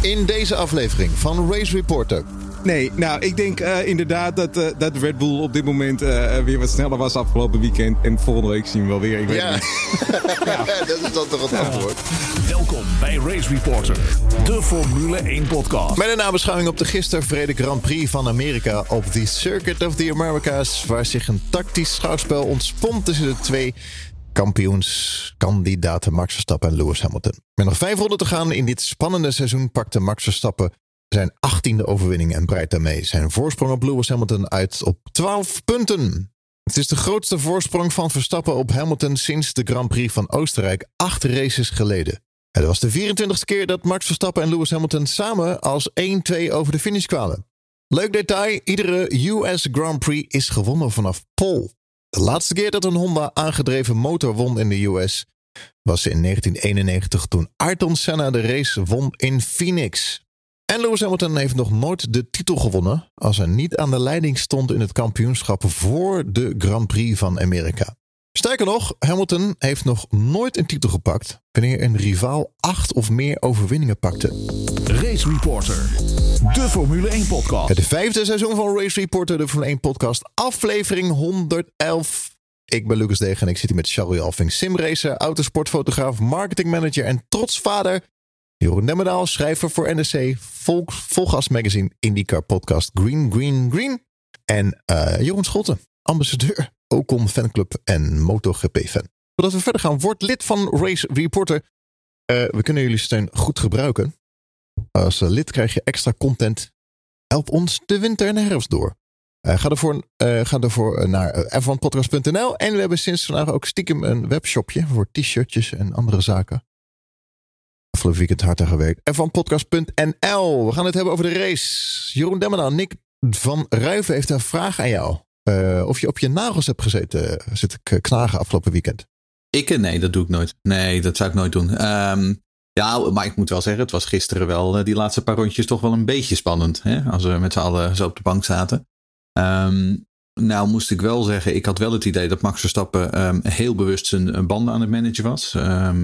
in deze aflevering van Race Reporter. Nee, nou, ik denk uh, inderdaad dat, uh, dat Red Bull op dit moment uh, weer wat sneller was afgelopen weekend. En volgende week zien we wel weer. Ik weet ja. ja. dat is dan toch het antwoord. Welkom bij Race Reporter, de Formule 1 podcast. Met een nabeschouwing op de gisteren vrede Grand Prix van Amerika op the Circuit of the Americas. Waar zich een tactisch schouwspel ontspond tussen de twee kampioenskandidaten Max Verstappen en Lewis Hamilton. Met nog vijf ronden te gaan in dit spannende seizoen pakte Max Verstappen zijn achttiende overwinning en breidt daarmee zijn voorsprong op Lewis Hamilton uit op 12 punten. Het is de grootste voorsprong van Verstappen op Hamilton sinds de Grand Prix van Oostenrijk acht races geleden. Het was de 24ste keer dat Max Verstappen en Lewis Hamilton samen als 1-2 over de finish kwamen. Leuk detail, iedere US Grand Prix is gewonnen vanaf pole. De laatste keer dat een Honda aangedreven motor won in de US was in 1991 toen Ayrton Senna de race won in Phoenix. En Lewis Hamilton heeft nog nooit de titel gewonnen als hij niet aan de leiding stond in het kampioenschap voor de Grand Prix van Amerika. Sterker nog, Hamilton heeft nog nooit een titel gepakt wanneer een rivaal acht of meer overwinningen pakte. Race Reporter, de Formule 1 podcast. Het vijfde seizoen van Race Reporter, de Formule 1 podcast, aflevering 111. Ik ben Lucas Degen en ik zit hier met Charlie Alving, simracer, autosportfotograaf, marketingmanager en trots vader Jeroen Demmerdaal, schrijver voor NRC, Volk, Volgas Magazine, IndyCar podcast Green Green Green. En uh, Jeroen Scholten, ambassadeur, Ocon fanclub en MotoGP-fan. Voordat we verder gaan, word lid van Race Reporter. Uh, we kunnen jullie steun goed gebruiken. Als lid krijg je extra content. Help ons de winter en de herfst door. Uh, ga ervoor, ervoor naar f1podcast.nl. En we hebben sinds vandaag ook stiekem een webshopje voor t-shirtjes en andere zaken afgelopen weekend hard aan gewerkt. En van podcast.nl. We gaan het hebben over de race. Jeroen Demmerdaal, Nick van Ruiven heeft een vraag aan jou. Uh, of je op je nagels hebt gezeten, zit ik knagen afgelopen weekend. Ik? Nee, dat doe ik nooit. Nee, dat zou ik nooit doen. Um, ja, maar ik moet wel zeggen, het was gisteren wel, die laatste paar rondjes toch wel een beetje spannend. Hè? Als we met z'n allen zo op de bank zaten. Um, nou, moest ik wel zeggen, ik had wel het idee dat Max Verstappen um, heel bewust zijn banden aan het managen was.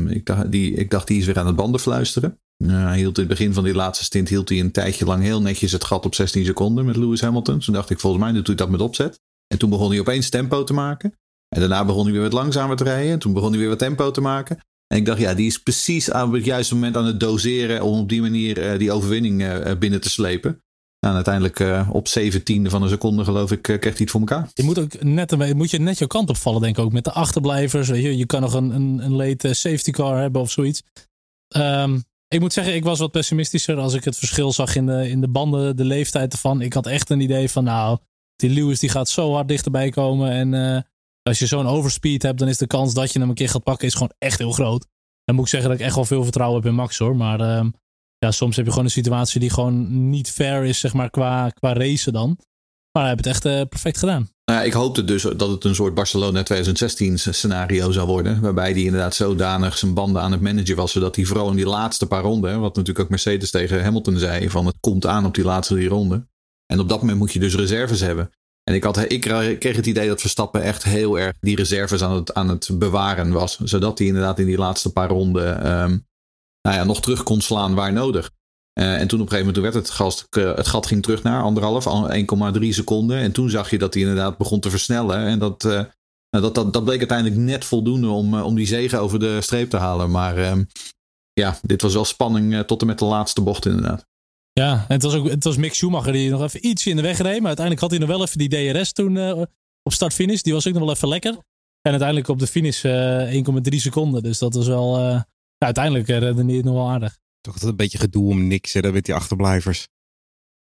Ik, dacht, die, ik dacht, die is weer aan het banden fluisteren. Hij hield in het begin van die laatste stint hield hij een tijdje lang heel netjes het gat op 16 seconden met Lewis Hamilton. Toen dacht ik, volgens mij doet hij dat met opzet. En toen begon hij opeens tempo te maken. En daarna begon hij weer wat langzamer te rijden. En toen begon hij weer wat tempo te maken. En ik dacht, ja, die is precies aan het juiste moment aan het doseren om op die manier uh, die overwinning uh, binnen te slepen. Nou, uiteindelijk uh, op zeventiende van een seconde, geloof ik, krijgt hij het voor elkaar. Je moet ook net, moet je net je kant opvallen, denk ik ook. Met de achterblijvers. Weet je, je kan nog een, een, een late safety car hebben of zoiets. Um, ik moet zeggen, ik was wat pessimistischer als ik het verschil zag in de, in de banden, de leeftijd ervan. Ik had echt een idee van, nou, die Lewis die gaat zo hard dichterbij komen. En uh, als je zo'n overspeed hebt, dan is de kans dat je hem een keer gaat pakken is gewoon echt heel groot. Dan moet ik zeggen dat ik echt wel veel vertrouwen heb in Max hoor. Maar um, ja, soms heb je gewoon een situatie die gewoon niet fair is, zeg maar, qua, qua racen dan. Maar hij heeft het echt uh, perfect gedaan. Nou, ik hoopte dus dat het een soort Barcelona 2016 scenario zou worden. Waarbij hij inderdaad zodanig zijn banden aan het managen was. Zodat hij vooral in die laatste paar ronden. Wat natuurlijk ook Mercedes tegen Hamilton zei. Van het komt aan op die laatste drie ronden. En op dat moment moet je dus reserves hebben. En ik, had, ik kreeg het idee dat Verstappen echt heel erg die reserves aan het, aan het bewaren was. Zodat hij inderdaad in die laatste paar ronden um, nou ja, nog terug kon slaan waar nodig. Uh, en toen op een gegeven moment werd het, gast, het gat ging terug naar anderhalf, 1,3 seconden. En toen zag je dat hij inderdaad begon te versnellen. En dat, uh, dat, dat, dat bleek uiteindelijk net voldoende om, om die zegen over de streep te halen. Maar ehm, ja, dit was wel spanning tot en met de laatste bocht inderdaad. Ja, en het was ook het was Mick Schumacher die nog even iets in de weg reed. Maar uiteindelijk had hij nog wel even die DRS toen op start-finish. Die was ook nog wel even lekker. En uiteindelijk op de finish 1,3 seconden. Dus dat was wel uiteindelijk redde hij het nog wel aardig. Toch een beetje gedoe om niks, hè, dat weet die achterblijvers.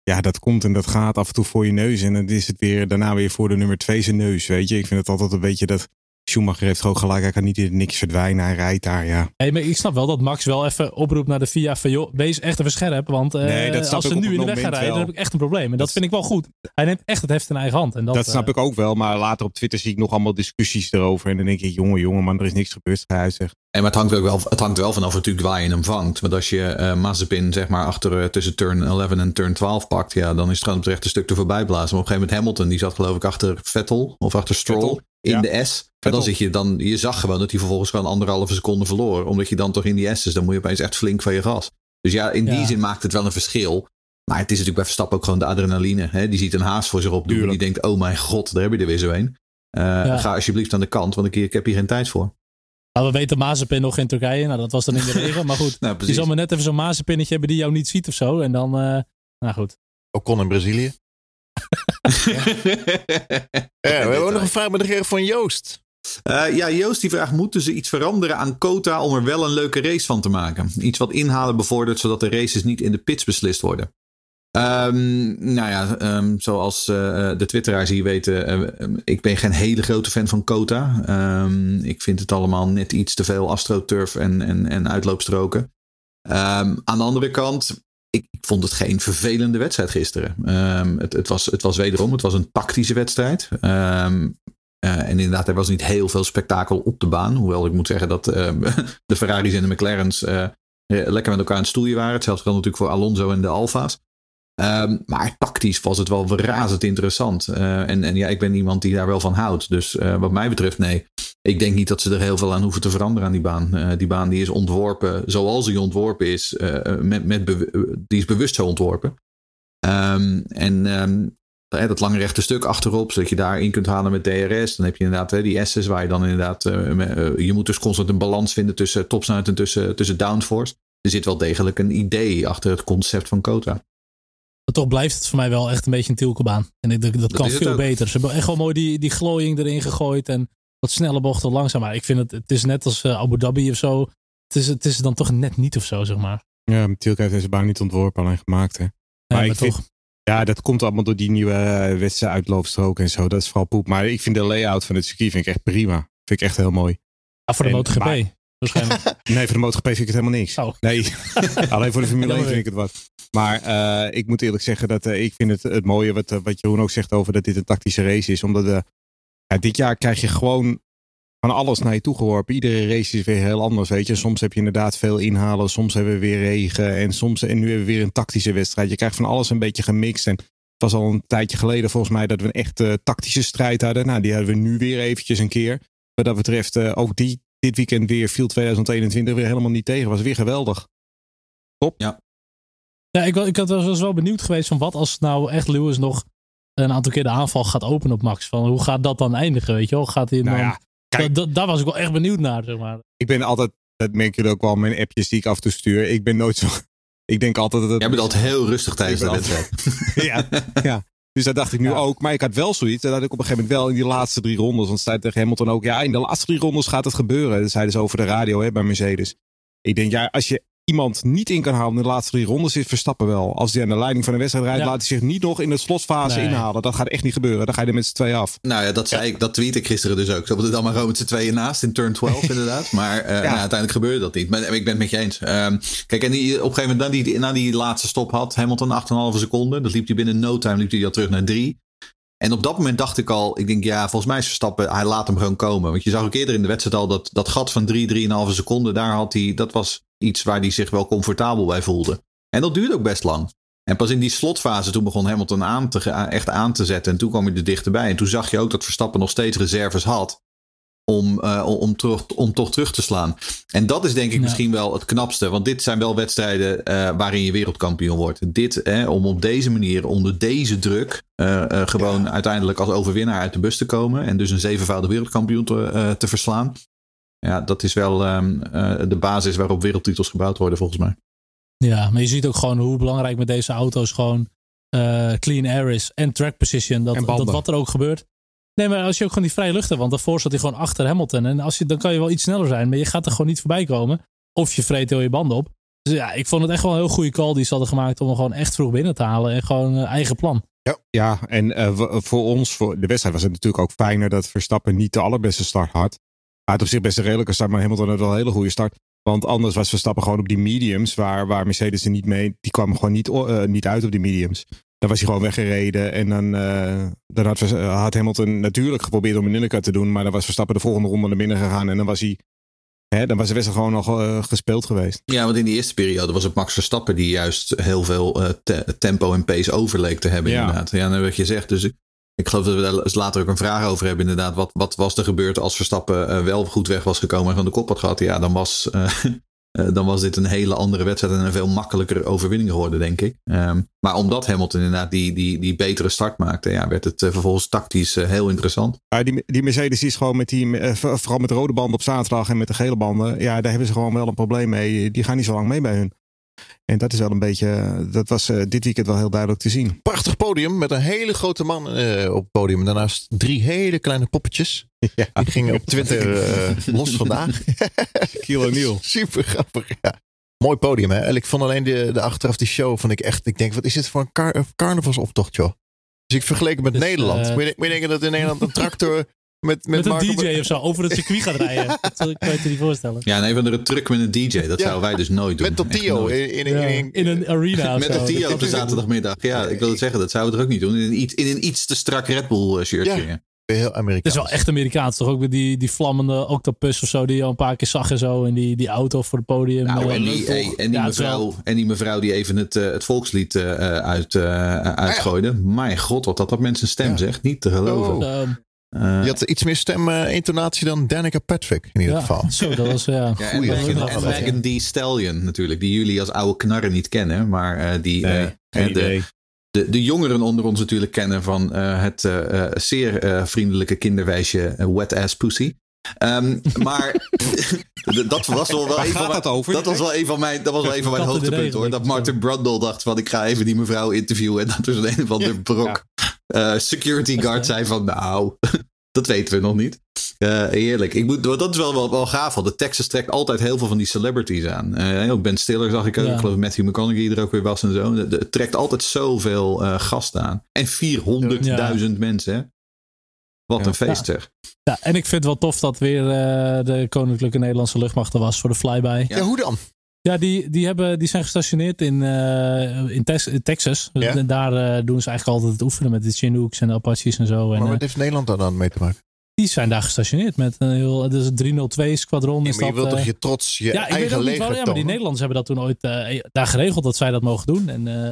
Ja, dat komt en dat gaat af en toe voor je neus. En dan is het weer daarna weer voor de nummer twee zijn neus, weet je. Ik vind het altijd een beetje dat Schumacher heeft gewoon gelijk. Hij kan niet in niks verdwijnen. Hij rijdt daar, ja. Hey, maar ik snap wel dat Max wel even oproept naar de FIA van... joh, wees echt even scherp. Want uh, nee, als ze nu in de weg gaan rijden, dan heb ik echt een probleem. En dat, dat, vind ik wel goed. Hij neemt echt het heft in eigen hand. En dat, dat snap uh, ik ook wel. Maar later op Twitter zie ik nog allemaal discussies erover. En dan denk ik, jongen, jongen, man, er is niks gebeurd. Hij zegt. En maar het hangt, ook wel, het hangt wel vanaf natuurlijk waar je hem vangt. Want als je uh, Mazepin zeg maar achter uh, tussen turn 11 en turn 12 pakt, ja, dan is het gewoon terecht een stuk te voorbij blazen. Maar op een gegeven moment Hamilton, die zat geloof ik achter Vettel of achter Stroll. Vettel in de S. En dan zit je dan, je zag gewoon dat hij vervolgens gewoon anderhalve seconde verloor. Omdat je dan toch in die S is, dan moet je opeens echt flink van je gas. Dus ja, in die Ja. zin maakt het wel een verschil. Maar het is natuurlijk bij Verstappen ook gewoon de adrenaline. Hè? Die ziet een haas voor zich op doen. En die denkt, oh mijn god, daar heb je er weer zo een. Eh, Ga alsjeblieft aan de kant, want ik, ik heb hier geen tijd voor. Nou, we weten Mazepin nog in Turkije. Nou, dat was dan in de regen. Maar goed, Nou, je precies. zal maar net even zo'n Mazepinnetje hebben die jou niet ziet of zo. En dan, eh, nou goed. Ocon in Brazilië. We hebben ook nog een vraag met de van Joost. Eh, ja, Joost die vraagt: moeten ze iets veranderen aan quota om er wel een leuke race van te maken? Iets wat inhalen bevordert, zodat de races niet in de pits beslist worden. Ehm, nou ja, ehm, zoals eh, de twitteraars hier weten, eh, ik ben geen hele grote fan van quota. Ehm, ik vind het allemaal net iets te veel astroturf en, en, en uitloopstroken. Aan de andere kant, ik, vond het geen vervelende wedstrijd gisteren. Ehm, het, het, was, het was wederom, het was een tactische wedstrijd. Ehm, eh, en inderdaad, er was niet heel veel spektakel op de baan. Hoewel ik moet zeggen dat ehm, de Ferraris en de McLaren's eh, eh, lekker met elkaar aan het stoeien waren. Hetzelfde geldt natuurlijk voor Alonso en de Alfa's. Ehm, maar tactisch was het wel razend interessant. Eh, en, en ja, ik ben iemand die daar wel van houdt. Dus eh, wat mij betreft, nee. Ik denk niet dat ze er heel veel aan hoeven te veranderen aan die baan. Eh, die baan die is ontworpen zoals die ontworpen is. met, met die is bewust zo ontworpen. Ehm, en ehm, dat lange rechte stuk achterop, zodat je daar in kunt halen met DRS. Dan heb je inderdaad hè, die S's waar je dan inderdaad... je moet dus constant een balans vinden tussen topsnelheid en tussen, tussen downforce. Er zit wel degelijk een idee achter het concept van Kota. Maar toch blijft het voor mij wel echt een beetje een tielkebaan. En ik, denk dat, kan veel ook. beter. Ze hebben echt wel mooi die, die glooiing erin gegooid. En wat snelle bochten langzaam. Maar ik vind het, het is net als eh, Abu Dhabi of zo. Het is, het is dan toch net niet of zo, zeg maar. Ja, Tielke heeft deze baan niet ontworpen, alleen gemaakt. Hè. Nee, Maar maar ik vind- toch. Ja, dat komt allemaal door die nieuwe eh, wedstrijd uitloopstrook en zo. Dat is vooral poep. Maar ik vind de layout van het circuit vind ik echt prima. Vind ik echt heel mooi. Ja, voor de En- MotoGP. maar- Waarschijnlijk. Nee, voor de MotoGP vind ik het helemaal niks. Oh. Nee, alleen voor de Formule 1 Jammer. vind ik het wat. Maar eh, ik moet eerlijk zeggen dat eh, ik vind het, het mooie wat, eh, wat Jeroen ook zegt over dat dit een tactische race is. Omdat ja, dit jaar krijg je gewoon van alles naar je toe geworpen. Iedere race is weer heel anders, weet je. Soms heb je inderdaad veel inhalen, soms hebben we weer regen. En, soms, en nu hebben we weer een tactische wedstrijd. Je krijgt van alles een beetje gemixt. En het was al een tijdje geleden volgens mij dat we een echte tactische strijd hadden. Nou, die hadden we nu weer eventjes een keer. Wat dat betreft, eh, ook die, dit weekend weer viel 2021 weer helemaal niet tegen. Was weer geweldig. Ja, ik, wa- ik had- was wel benieuwd geweest van wat als nou echt Lewis nog een aantal keer de aanval gaat openen op Max. Van hoe gaat dat dan eindigen, weet je wel? Gaat hij Nou dan... ja, kijk. Da- da- daar was ik wel echt benieuwd naar, zeg maar. Ik ben altijd, dat merken jullie ook wel mijn appjes die ik af en toe stuur. Ik ben nooit zo. Ik denk altijd dat het. Jij bent altijd heel rustig tijdens de Ik wedstrijd. ja, ja. Dus dat dacht ik nu Ja. ook. Maar ik had wel zoiets. Dat had ik op een gegeven moment wel in die laatste drie rondes. Want zei tegen Hamilton ook. Ja, in de laatste drie rondes gaat het gebeuren. Dat zeiden ze over de radio hè, bij Mercedes. Ik denk, ja, als je iemand niet in kan halen in de laatste drie rondes, is Verstappen wel. Als hij aan de leiding van de wedstrijd rijdt, Ja. laat hij zich niet nog in de slotfase Nee. inhalen. Dat gaat echt niet gebeuren. Dan ga je er met z'n twee af. Nou ja, dat, zei ik, dat tweet ik gisteren dus ook. Ze hadden dan maar gewoon met z'n tweeën naast in turn 12 inderdaad. Maar eh, nou, uiteindelijk gebeurde dat niet. Maar ik ben het met je eens. Ehm, kijk, en die, op een gegeven moment, na die, na die laatste stop had Hamilton 8,5 seconden. Dat liep hij binnen no time, liep hij al terug naar 3. En op dat moment dacht ik al, ik denk ja, volgens mij is Verstappen, hij laat hem gewoon komen. Want je zag ook eerder in de wedstrijd al dat, dat gat van 3, 3,5 seconden, daar had hij, dat was iets waar hij zich wel comfortabel bij voelde. En dat duurde ook best lang. En pas in die slotfase toen begon Hamilton aan te, echt aan te zetten. En toen kwam hij er dichterbij. En toen zag je ook dat Verstappen nog steeds reserves had. Om, eh, om, terug, om toch terug te slaan. En dat is denk ik Ja. misschien wel het knapste. Want dit zijn wel wedstrijden eh, waarin je wereldkampioen wordt. Dit, om op deze manier, onder deze druk. eh, gewoon uiteindelijk als overwinnaar uit de bus te komen. En dus een zevenvoudig wereldkampioen te, te verslaan. Ja, dat is wel ehm, eh, de basis waarop wereldtitels gebouwd worden volgens mij. Ja, maar je ziet ook gewoon hoe belangrijk met deze auto's gewoon eh, clean air is en track position. Dat, En dat wat er ook gebeurt. Nee, maar als je ook gewoon die vrije lucht hebt, want daarvoor zat hij gewoon achter Hamilton. En als je, dan kan je wel iets sneller zijn, maar je gaat er gewoon niet voorbij komen. Of je vreet heel je banden op. Dus ja, ik vond het echt wel een heel goede call die ze hadden gemaakt om hem gewoon echt vroeg binnen te halen. En gewoon eh, eigen plan. Ja, en eh, w- voor ons, voor de wedstrijd, was het natuurlijk ook fijner dat Verstappen niet de allerbeste start had. Had op zich best een redelijke start, maar Hamilton had wel een hele goede start. Want anders was Verstappen gewoon op die mediums, waar, waar Mercedes er niet mee, die kwam gewoon niet, eh, niet uit op die mediums. Dan was hij gewoon weggereden en dan, eh, dan had, eh, had Hamilton natuurlijk geprobeerd om een undercut te doen, maar dan was Verstappen de volgende ronde naar binnen gegaan en dan was hij, hè, dan was de wedstrijd gewoon nog gespeeld geweest. Ja, want in die eerste periode was het Max Verstappen die juist heel veel te- tempo en pace overleek te hebben. Ja. Inderdaad. Ja, en wat je zegt. Dus ik, geloof dat we daar later ook een vraag over hebben. Inderdaad, wat, wat was er gebeurd als Verstappen eh, wel goed weg was gekomen en van de kop had gehad? Ja, dan was, eh, eh, dan was dit een hele andere wedstrijd en een veel makkelijker overwinning geworden, denk ik. Ehm, maar omdat Hamilton inderdaad die, die, die betere start maakte, ja, werd het vervolgens tactisch heel interessant. Ja, die, die Mercedes is gewoon met die, vooral met de rode banden op zaterdag en met de gele banden. Ja, daar hebben ze gewoon wel een probleem mee. Die gaan niet zo lang mee bij hun. En dat is wel een beetje, dat was eh, dit weekend wel heel duidelijk te zien. Prachtig podium met een hele grote man eh, op het podium. Daarnaast drie hele kleine poppetjes. Ja, Die gingen op Twitter eh, los vandaag. Kilo Niel. Super grappig, ja. Mooi podium, hè? En ik vond alleen de, de achteraf die show, vond ik echt... Ik denk, wat is dit voor een car carnavalsoptocht, joh? Dus ik vergeleek het met Dus, Nederland. eh, Moet je, moet je denken dat in Nederland een tractor met... Met, Met een Marco- DJ of zo over het circuit gaat rijden. Dat kan je je niet voorstellen. Ja, een van de truc met een DJ, dat Ja. zouden wij dus nooit doen. Met Totio in, in, in, Ja, in- in een arena Met Tio op de Dat- zaterdagmiddag. Ja, ik wil het zeggen, dat zouden we er ook niet doen. In een iets, in een iets te strak Red Bull eh, shirtje. Ja. Ja. Heel Het Amerikaans. is wel echt Amerikaans, toch? Ook met die, die vlammende octopus of zo, die je al een paar keer zag en zo. En die, die auto voor het podium. Nou, en, die, en, die Ja, het wel- mevrouw, en die mevrouw die even het, eh, het volkslied eh, eh, uit, eh, uitgooide. Mijn god, wat dat op mensen stem Ja. zegt. Niet te geloven. Oh. Eh, Je had iets meer stem-intonatie dan Danica Patrick, in ieder ja, geval. Zo, dat was ja. ja, en Goeie en Megan Thee Stallion natuurlijk. Die jullie als oude knarren niet kennen. Maar eh, die Nee, eh, geen de, idee. de, de jongeren onder ons natuurlijk kennen van eh, het eh, eh, zeer eh, vriendelijke kinderwijsje eh, Wet Ass Pussy. Ehm, maar dat was wel, wel een van mijn, dat over? dat was wel een van mijn, dat was wel een van mijn hoogtepunten hoor. Dat. Martin Brundle dacht van ik ga even die mevrouw interviewen. En dat was een of andere brok. eh, security guard zei van nou, dat weten we nog niet. Eh, heerlijk. Ik moet, dat is wel, wel, wel gaaf. De Texas trekt altijd heel veel van die celebrities aan. Eh, ook Ben Stiller zag ik ook. Ja. Ik geloof Matthew McConaughey er ook weer was en zo. Het trekt altijd zoveel eh gasten aan. En 400.000 mensen. Wat Ja. een feest zeg. ja, en ik vind het wel tof dat weer eh, de Koninklijke Nederlandse Luchtmacht er was voor de flyby. Ja, hoe dan? Ja, die, die, hebben, die zijn gestationeerd in, eh, in, Tex- in Texas. Ja. En daar eh, doen ze eigenlijk altijd het oefenen met de Chinooks en de Apaches en zo. En, Maar eh, wat heeft Nederland daar dan mee te maken? die zijn daar gestationeerd met een heel. Dus het 302 squadron. Is maar je dat, wilt toch je trots, je ja, ik weet eigen leger waarom. Ja, maar die? Nederlanders hebben dat toen ooit eh, daar geregeld dat zij dat mogen doen. En eh,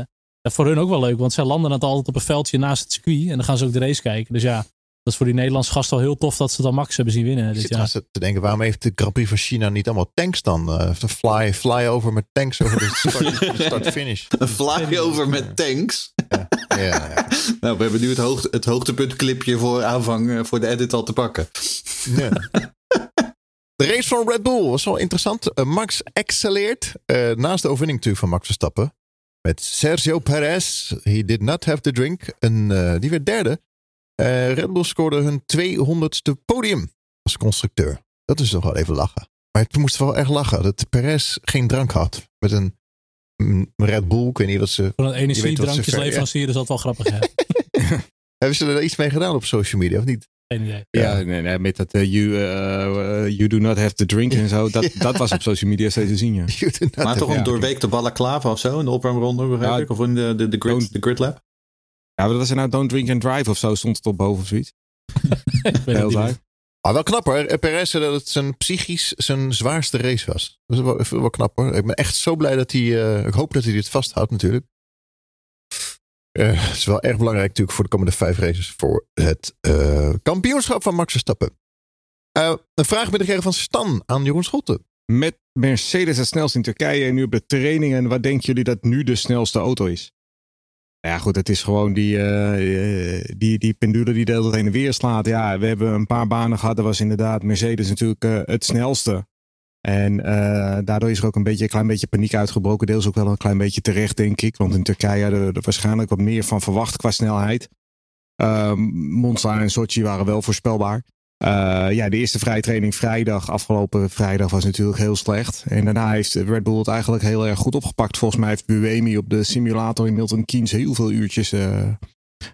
dat is voor hun ook wel leuk, want zij landen het altijd op een veldje naast het circuit. En dan gaan ze ook de race kijken. Dus ja, dat is voor die Nederlandse gasten al heel tof dat ze dan Max hebben zien winnen Ik dit zit jaar. te denken, waarom heeft de Grand Prix van China niet allemaal tanks dan? Eh, Heeft een fly, flyover met tanks over de start- de start-finish. Een flyover met tanks. ja, ja. Nou, we hebben nu het, hoogte, het hoogtepuntclipje voor aanvang eh, voor de edit al te pakken. Ja. De race van Red Bull was wel interessant. Eh, Max excelleert. eh, naast de overwinning natuurlijk van Max Verstappen. Met Sergio Perez. He did not have the drink. En eh, die werd derde. Eh, Red Bull scoorde hun 200ste podium als constructeur. Dat is toch wel even lachen. Maar het moest wel echt lachen dat Perez geen drank had. Met een mm, Red Bull. Ik weet niet wat ze... Voor een energiedrankjesleverancier is dat wel grappig. Hè? Hebben ze er iets mee gedaan op social media of niet? Geen idee. Ja, nee, nee, met dat eh, you, eh, you do not have to drink en zo. Dat, dat was op social media steeds te zien, ja. Maar toch een doorweekte balaclava of zo in de opwarmronde, begrijp Ja, ik? Of in de, de, de, grid, de grid lab? Ja, wat was er nou? Don't drink and drive of zo stond het op boven of zoiets. Heel meer. Maar wel knap hoor. Perez zei dat het zijn psychisch zijn zwaarste race was. Dat is wel, wel knap hoor. Ik ben echt zo blij dat hij... eh, ik hoop dat hij dit vasthoudt natuurlijk. Eh, Het is wel erg belangrijk natuurlijk voor de komende vijf races. Voor het eh, kampioenschap van Max Verstappen. Eh, een vraag binnengekregen van Stan aan Jeroen Schotten. Met Mercedes het snelst in Turkije en nu op de trainingen. Wat denken jullie dat nu de snelste auto is? Ja, goed, het is gewoon die, eh, eh, die, die pendule die de hele heen en weer slaat. Ja, we hebben een paar banen gehad. Dat was inderdaad Mercedes natuurlijk eh, het snelste. En daardoor is er ook een, beetje, een klein beetje paniek uitgebroken. Deels ook wel een klein beetje terecht, denk ik. Want in Turkije hadden we er waarschijnlijk wat meer van verwacht qua snelheid. Ehm Monza en Sochi waren wel voorspelbaar. Eh, ja, de eerste vrije training vrijdag, afgelopen vrijdag, was natuurlijk heel slecht. En daarna heeft Red Bull het eigenlijk heel erg goed opgepakt. Volgens mij heeft Buemi op de simulator in Milton Keynes heel veel uurtjes eh,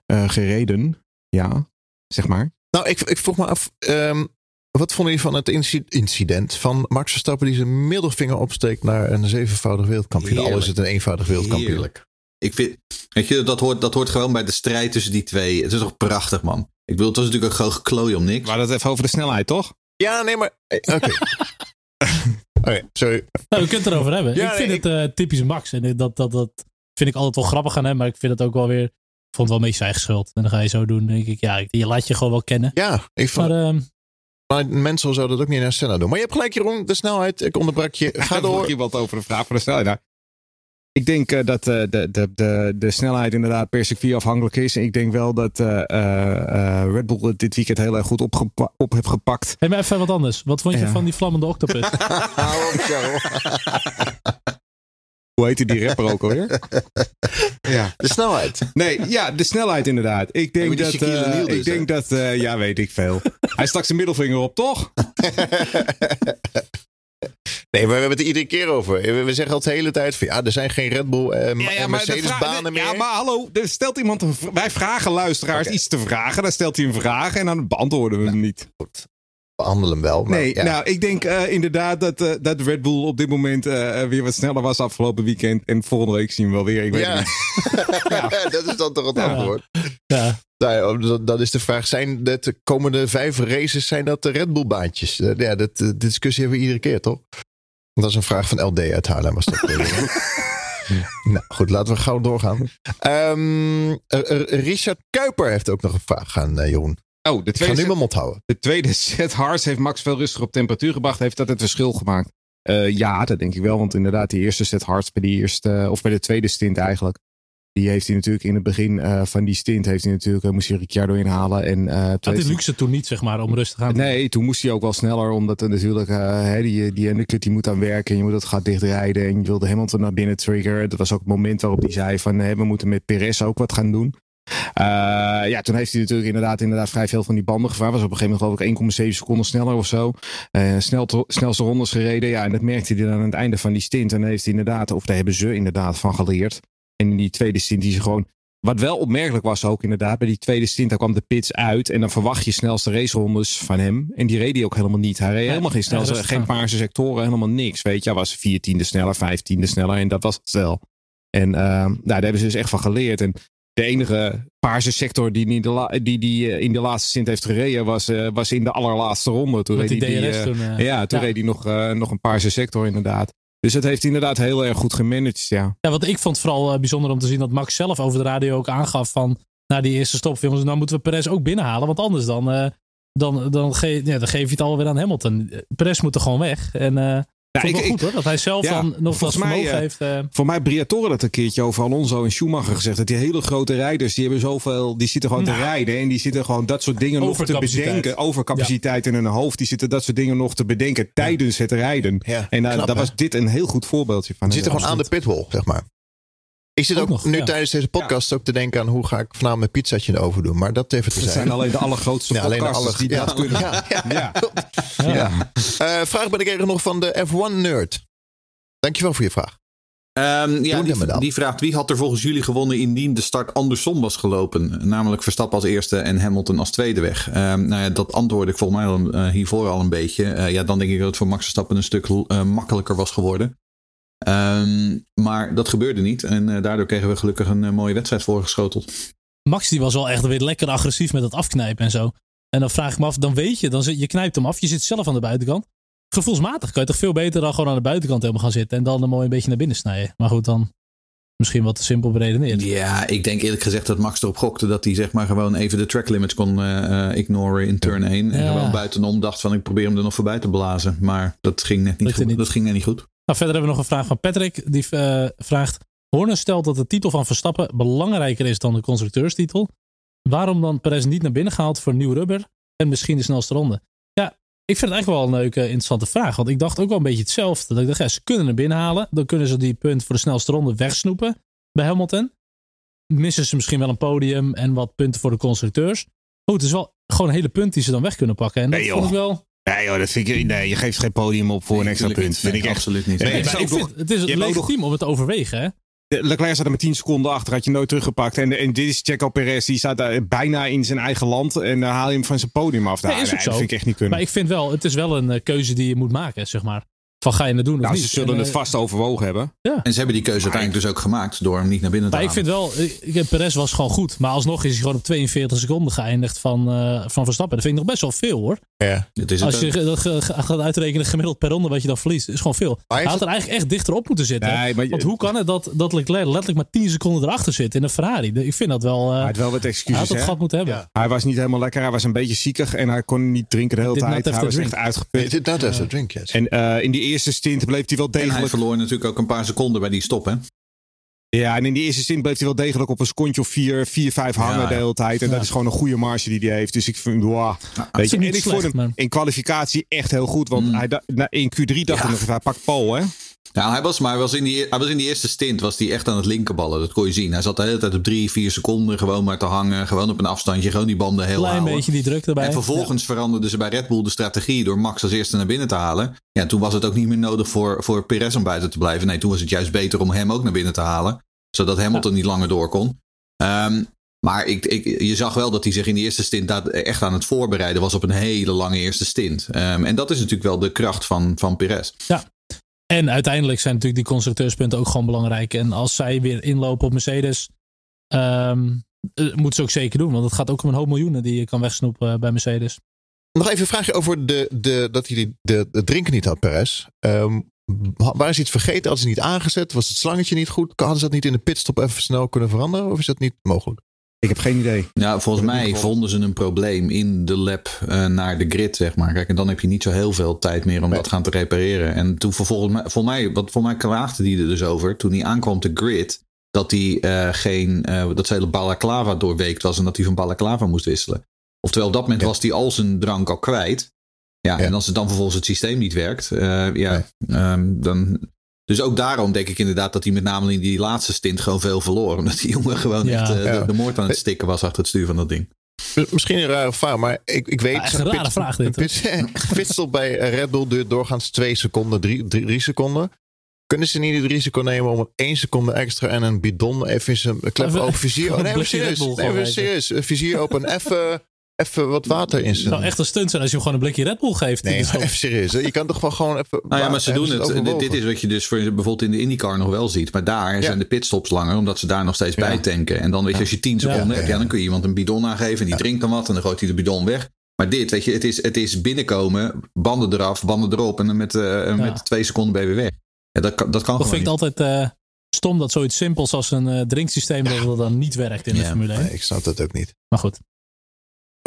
eh, gereden. Ja, zeg maar. Nou, ik, ik vroeg me af. ehm, wat vonden jullie van het inci- incident van Max Verstappen die zijn middelvinger opsteekt naar een zevenvoudig wereldkampioen? Al is het een eenvoudig wereldkampioen. Heerlijk. Ik vind, weet je, dat hoort, dat hoort gewoon bij de strijd tussen die twee. Het is toch prachtig, man. Ik bedoel, het was natuurlijk ook gewoon geklooi om niks. Hadden het even over de snelheid, toch? Ja, nee, maar. eh, Oké. Oké, sorry. Nou, we kunnen het erover hebben. Ja, ik vind nee, het eh, typisch Max. En dat, dat, dat vind ik altijd wel grappig aan hem. Maar ik vind het ook wel weer... Ik vond het wel een beetje zijn eigen schuld. En dan ga je zo doen. Denk ik, ja, je laat je gewoon wel kennen. Ja, ik vond, Maar ehm, Maar mensen zou dat ook niet naar Senna doen. Maar je hebt gelijk, Jeroen. De snelheid. Ik onderbrak je. Ga door. iemand over de vraag van de snelheid. Nou, ik denk eh, dat eh, de, de, de, de snelheid inderdaad per circuit afhankelijk is. En ik denk wel dat eh, eh, eh, Red Bull het dit weekend heel erg goed opgepa- op heeft gepakt. Hey, maar even wat anders. Wat vond je Ja. van die vlammende octopus? Hou op. Hoe heette die rapper ook alweer? ja. De snelheid. Nee, ja, de snelheid inderdaad. Ik denk dat. Eh, dus, ik denk dat. eh, ja, weet ik veel. Hij stak zijn middelvinger op, toch? Nee, maar we hebben het er iedere keer over. We zeggen al de hele tijd van ja, er zijn geen Red Bull eh, Ja, ja, en maar, de Mercedes vraag- banen de- meer. ja, maar hallo, er stelt iemand een wij vragen luisteraars iets te vragen. Dan stelt hij een vraag en dan beantwoorden we hem niet. Behandel hem wel. Maar, Nee, ja. nou, ik denk eh, inderdaad dat, eh, dat Red Bull op dit moment eh, weer wat sneller was afgelopen weekend. En volgende week zien we wel weer. Ik weet niet. dat is dan toch het Ja. antwoord. ja. Nou, ja, dat- is de vraag. Zijn de komende vijf races zijn dat de Red Bull baantjes? Eh, Ja, dat, de discussie hebben we iedere keer, toch? Dat is een vraag van LD uit Haarlem. Was dat, nou goed, laten we gauw doorgaan. Ehm, eh, eh, Richard Kuiper heeft ook nog een vraag aan eh, Jeroen. Oh, de tweede, nu set, mijn mond houden. de tweede set Hards heeft Max veel rustiger op temperatuur gebracht. Heeft dat het verschil gemaakt? Eh, ja, dat denk ik wel. Want inderdaad, die eerste set Hards bij, die eerste, of bij de tweede stint eigenlijk. Die heeft hij natuurlijk in het begin eh, van die stint heeft hij natuurlijk, eh, moest hij Ricciardo inhalen. En, toen Had hij- luxe toen niet, zeg maar, om rustig aan te Nee, toen moest hij ook wel sneller, omdat er natuurlijk hè, die, die undercut die moet aan werken. En je moet het gat dichtrijden. En je wilde Hamilton naar binnen triggeren. Dat was ook het moment waarop hij zei van we moeten met Perez ook wat gaan doen. Ja, toen heeft hij natuurlijk inderdaad, inderdaad vrij veel van die banden gevraagd. Was op een gegeven moment geloof ik 1,7 seconden sneller of zo. Snel to- snelste rondes gereden. Ja, en dat merkte hij dan aan het einde van die stint. En heeft hij inderdaad, of daar hebben ze inderdaad van geleerd. En in die tweede stint die ze gewoon wat wel opmerkelijk was ook inderdaad, bij die tweede stint, daar kwam de pits uit. En dan verwacht je snelste racerondes van hem. En die reed hij ook helemaal niet. Hij reed helemaal geen snelste, geen paarse sectoren, helemaal niks. Weet je, hij was viertiende sneller, vijftiende sneller. En dat was het wel. En uh, nou, daar hebben ze dus echt van geleerd. En de enige paarse sector die, in de, la, die, die uh, in de laatste stint heeft gereden, was, uh, was in de allerlaatste ronde. Toen Met reed die toen, uh, ja, toen ja. reed hij nog, nog een paarse sector inderdaad. Dus het heeft inderdaad heel erg goed gemanaged, ja. Ja, wat ik vond vooral uh, bijzonder om te zien dat Max zelf over de radio ook aangaf van na die eerste stopfilms, nou moeten we Perez ook binnenhalen, want anders dan, uh, dan, dan, ja, dan geef je het alweer aan Hamilton. Perez moet er gewoon weg. En ja, ik, goed hoor, dat hij zelf ja, dan nog wat vermogen mij, heeft. Uh... Voor mij Briatore dat een keertje over Alonso en Schumacher gezegd. Dat die hele grote rijders, die hebben zoveel, die zitten gewoon nou, te rijden. En die zitten gewoon dat soort dingen nog te bedenken. Overcapaciteit ja. in hun hoofd. Die zitten dat soort dingen nog te bedenken tijdens het rijden. Ja, en uh, daar was dit een heel goed voorbeeldje van. Die zitten gewoon aan de pitwall, zeg maar. Ik zit ook, ook nog, nu ja. tijdens deze podcast ja. ook te denken aan hoe ga ik vanavond mijn pizzaatje in de oven doen. Maar dat even te zijn. zijn. zijn alleen de allergrootste ja, alleen de aller... die ja, dat kunnen. Ja, ja, ja. Uh, vraag ben ik even nog van de F1-nerd. Dankjewel voor je vraag. Um, ja, die, die, vraagt wie had er volgens jullie gewonnen indien de start andersom was gelopen? Namelijk Verstappen als eerste en Hamilton als tweede weg. Um, nou ja, dat antwoordde ik volgens mij al, uh, hiervoor al een beetje. Uh, ja, dan denk ik dat het voor Max Verstappen een stuk uh, makkelijker was geworden. Um, maar dat gebeurde niet. En uh, daardoor kregen we gelukkig een uh, mooie wedstrijd voorgeschoteld. Max die was wel echt weer lekker agressief met het afknijpen en zo. En dan vraag ik me af, dan weet je, dan zit, je knijpt hem af. Je zit zelf aan de buitenkant. Gevoelsmatig kan je toch veel beter dan gewoon aan de buitenkant helemaal gaan zitten. En dan een mooi een beetje naar binnen snijden. Maar goed, dan misschien wat te simpel beredeneerd. Ja, ik denk eerlijk gezegd dat Max erop gokte dat hij zeg maar gewoon even de track limits kon uh, ignoren in turn 1. En gewoon buitenom dacht van ik probeer hem er nog voorbij te blazen. Maar dat ging net niet goed. Dat ging net niet goed. Nou, verder hebben we nog een vraag van Patrick. Die uh, vraagt: Horner stelt dat de titel van Verstappen belangrijker is dan de constructeurstitel. Waarom dan Perez niet naar binnen gehaald voor nieuw rubber en misschien de snelste ronde? Ja, ik vind het eigenlijk wel een leuke, interessante vraag. Want ik dacht ook wel een beetje hetzelfde. Dat ik dacht, ja, ze kunnen er binnen halen. Dan kunnen ze die punt voor de snelste ronde wegsnoepen bij Hamilton. Missen ze misschien wel een podium en wat punten voor de constructeurs. Goed, het is wel gewoon een hele punt die ze dan weg kunnen pakken. En dat nee, vond ik wel. Nee, joh, dat vind ik, nee, je geeft geen podium op voor nee, een extra punt. Vind nee, ik echt absoluut niet. Nee, nee, ik vind, het is legitiem om het te overwegen. Hè? Leclerc zat er met 10 seconden achter, had je nooit teruggepakt. En, en dit is Checo Perez, die staat daar bijna in zijn eigen land. En dan haal je hem van zijn podium af. Nee, nee, zo. dat vind ik echt niet kunnen. Maar ik vind wel, het is wel een uh, keuze die je moet maken, zeg maar. Van ga je het doen of Nou, niet? ze zullen En, het eh, vast overwogen hebben. En ze hebben die keuze uiteindelijk dus ook gemaakt door hem niet naar binnen te Maar ik vind wel, Perez was gewoon goed. Maar alsnog is hij gewoon op 42 seconden geëindigd van, eh, van Verstappen. Dat vind ik nog best wel veel hoor. Ja. Het is het Als je ook. dat gaat uitrekenen gemiddeld per ronde wat je dan verliest. is gewoon veel. Hij had er eigenlijk echt dichter op moeten zitten. Nee, maar je- Want hoe kan het dat, dat Leclerc letterlijk maar 10 seconden erachter zit in een Ferrari? Ik vind dat wel... eh, Hij had wel wat hij had excuses. dat hè? gat moeten hebben. Ja. Hij was niet helemaal lekker. Hij was een beetje ziekig en hij kon niet drinken de hele tijd. Hij was echt uitgeput. Dit dat is een drink, yes. En eh, in die eerste stint bleef hij wel En hij degelijk. verloor natuurlijk ook een paar seconden bij die stop, hè? Ja, en in die eerste stint bleef hij wel degelijk op een secondje of 4, 4 5 hangen Ja, de hele tijd. En Ja. dat is gewoon een goede marge die hij heeft. Dus ik vind, wow. Weet je, en ik slecht, vond hem in kwalificatie echt heel goed. Want Mm. hij in Q3 dacht hij nog, hij pakt Paul, hè? Nou, hij was, maar hij was, in die, hij was in die eerste stint was hij echt aan het linkerballen. Dat kon je zien. Hij zat de hele tijd op drie, vier seconden gewoon maar te hangen. Gewoon op een afstandje, gewoon die banden heel Klein houden. beetje die druk erbij. En vervolgens veranderden ze bij Red Bull de strategie door Max als eerste naar binnen te halen. Ja, toen was het ook niet meer nodig voor, voor Perez om buiten te blijven. Nee, toen was het juist beter om hem ook naar binnen te halen. Zodat Hamilton niet langer door kon. Ehm, maar ik, ik, je zag wel dat hij zich in die eerste stint echt aan het voorbereiden was op een hele lange eerste stint. Ehm, en dat is natuurlijk wel de kracht van, van Perez. En uiteindelijk zijn natuurlijk die constructeurspunten ook gewoon belangrijk. En als zij weer inlopen op Mercedes, ehm eh, moeten ze ook zeker doen. Want het gaat ook om een hoop miljoenen die je kan wegsnoepen eh, bij Mercedes. Nog even een vraagje over de, de, dat hij de, drinken niet had, Perez. Ehm ha- waar is iets vergeten? Hadden ze niet aangezet? Was het slangetje niet goed? Hadden ze dat niet in de pitstop even snel kunnen veranderen? Of is dat niet mogelijk? Ik heb geen idee. Ja, volgens mij vonden ze een probleem in de lab eh, naar de grid, zeg maar. Kijk, en dan heb je niet zo heel veel tijd meer om Nee. dat gaan te repareren. En toen vervolgens, mij- voor mij, wat voor mij klaagde die er dus over, toen hij aankwam te grid, dat hij eh, geen, eh, dat zijn hele balaclava doorweekt was en dat hij van balaclava moest wisselen. Oftewel, op dat moment Ja. was hij al zijn drank al kwijt. Ja, Ja. en als het dan vervolgens het systeem niet werkt, ja, ehm, dan. Dus ook daarom denk ik inderdaad dat hij met name in die laatste stint gewoon veel verloor. Omdat die jongen gewoon Ja. echt eh, Ja. de, de moord aan het stikken was achter het stuur van dat ding. Misschien een rare vraag, maar ik, ik weet... Ja, echt een rare vraag dit, pitstop bij eh, Red Bull duurt doorgaans twee seconden, drie, drie, drie seconden. Kunnen ze niet het risico nemen om een één seconde extra en een bidon even in zijn klep open vizier... gewoon Oh, nee, serieus. Nee, serieus. Een Vizier open, even, even wat water in Het zou zijn... echt een stunt zijn als je hem gewoon een blikje Red Bull geeft. Nee, maar even serieus. hè. Je kan toch wel gewoon even... Nou ja, maar ze doen het. Dit, dit is wat je dus voor, bijvoorbeeld in de IndyCar nog wel ziet. Maar daar zijn de pitstops langer, omdat ze daar nog steeds Ja. bij tanken. En dan weet je, als je 10 seconden Ja. hebt, ja, dan kun je iemand een bidon aangeven. En die drinkt dan wat en dan gooit hij de bidon weg. Maar dit, weet je, het is, het is binnenkomen, banden eraf, banden erop. En dan met, eh, met twee seconden ben je weer weg. Ja, dat, kan- dat kan gewoon vind ik altijd eh, stom dat zoiets simpels als een eh, drinksysteem dat dat dan niet werkt in de Formule 1. Nee, ik snap dat ook niet. Maar goed.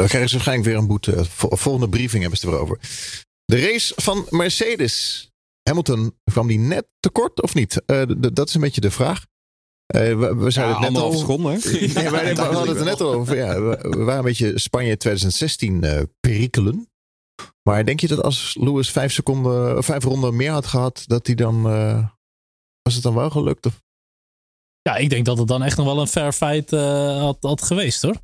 Dan krijgen ze waarschijnlijk weer een boete. Vol- Volgende briefing hebben ze het erover. De race van Mercedes. Hamilton, kwam die net tekort of niet? Eh, dat is een beetje de vraag. Eh, we, we Ja, zeiden het net al. anderhalf seconde, hè? Nee, maar we hadden het er net al over. Ja, we, we waren een beetje Spanje 2016 eh perikelen. Maar denk je dat als Lewis vijf, seconden, vijf ronden meer had gehad, dat hij dan. eh, was het dan wel gelukt? Of? Ja, ik denk dat het dan echt nog wel een fair fight eh, had, had geweest hoor.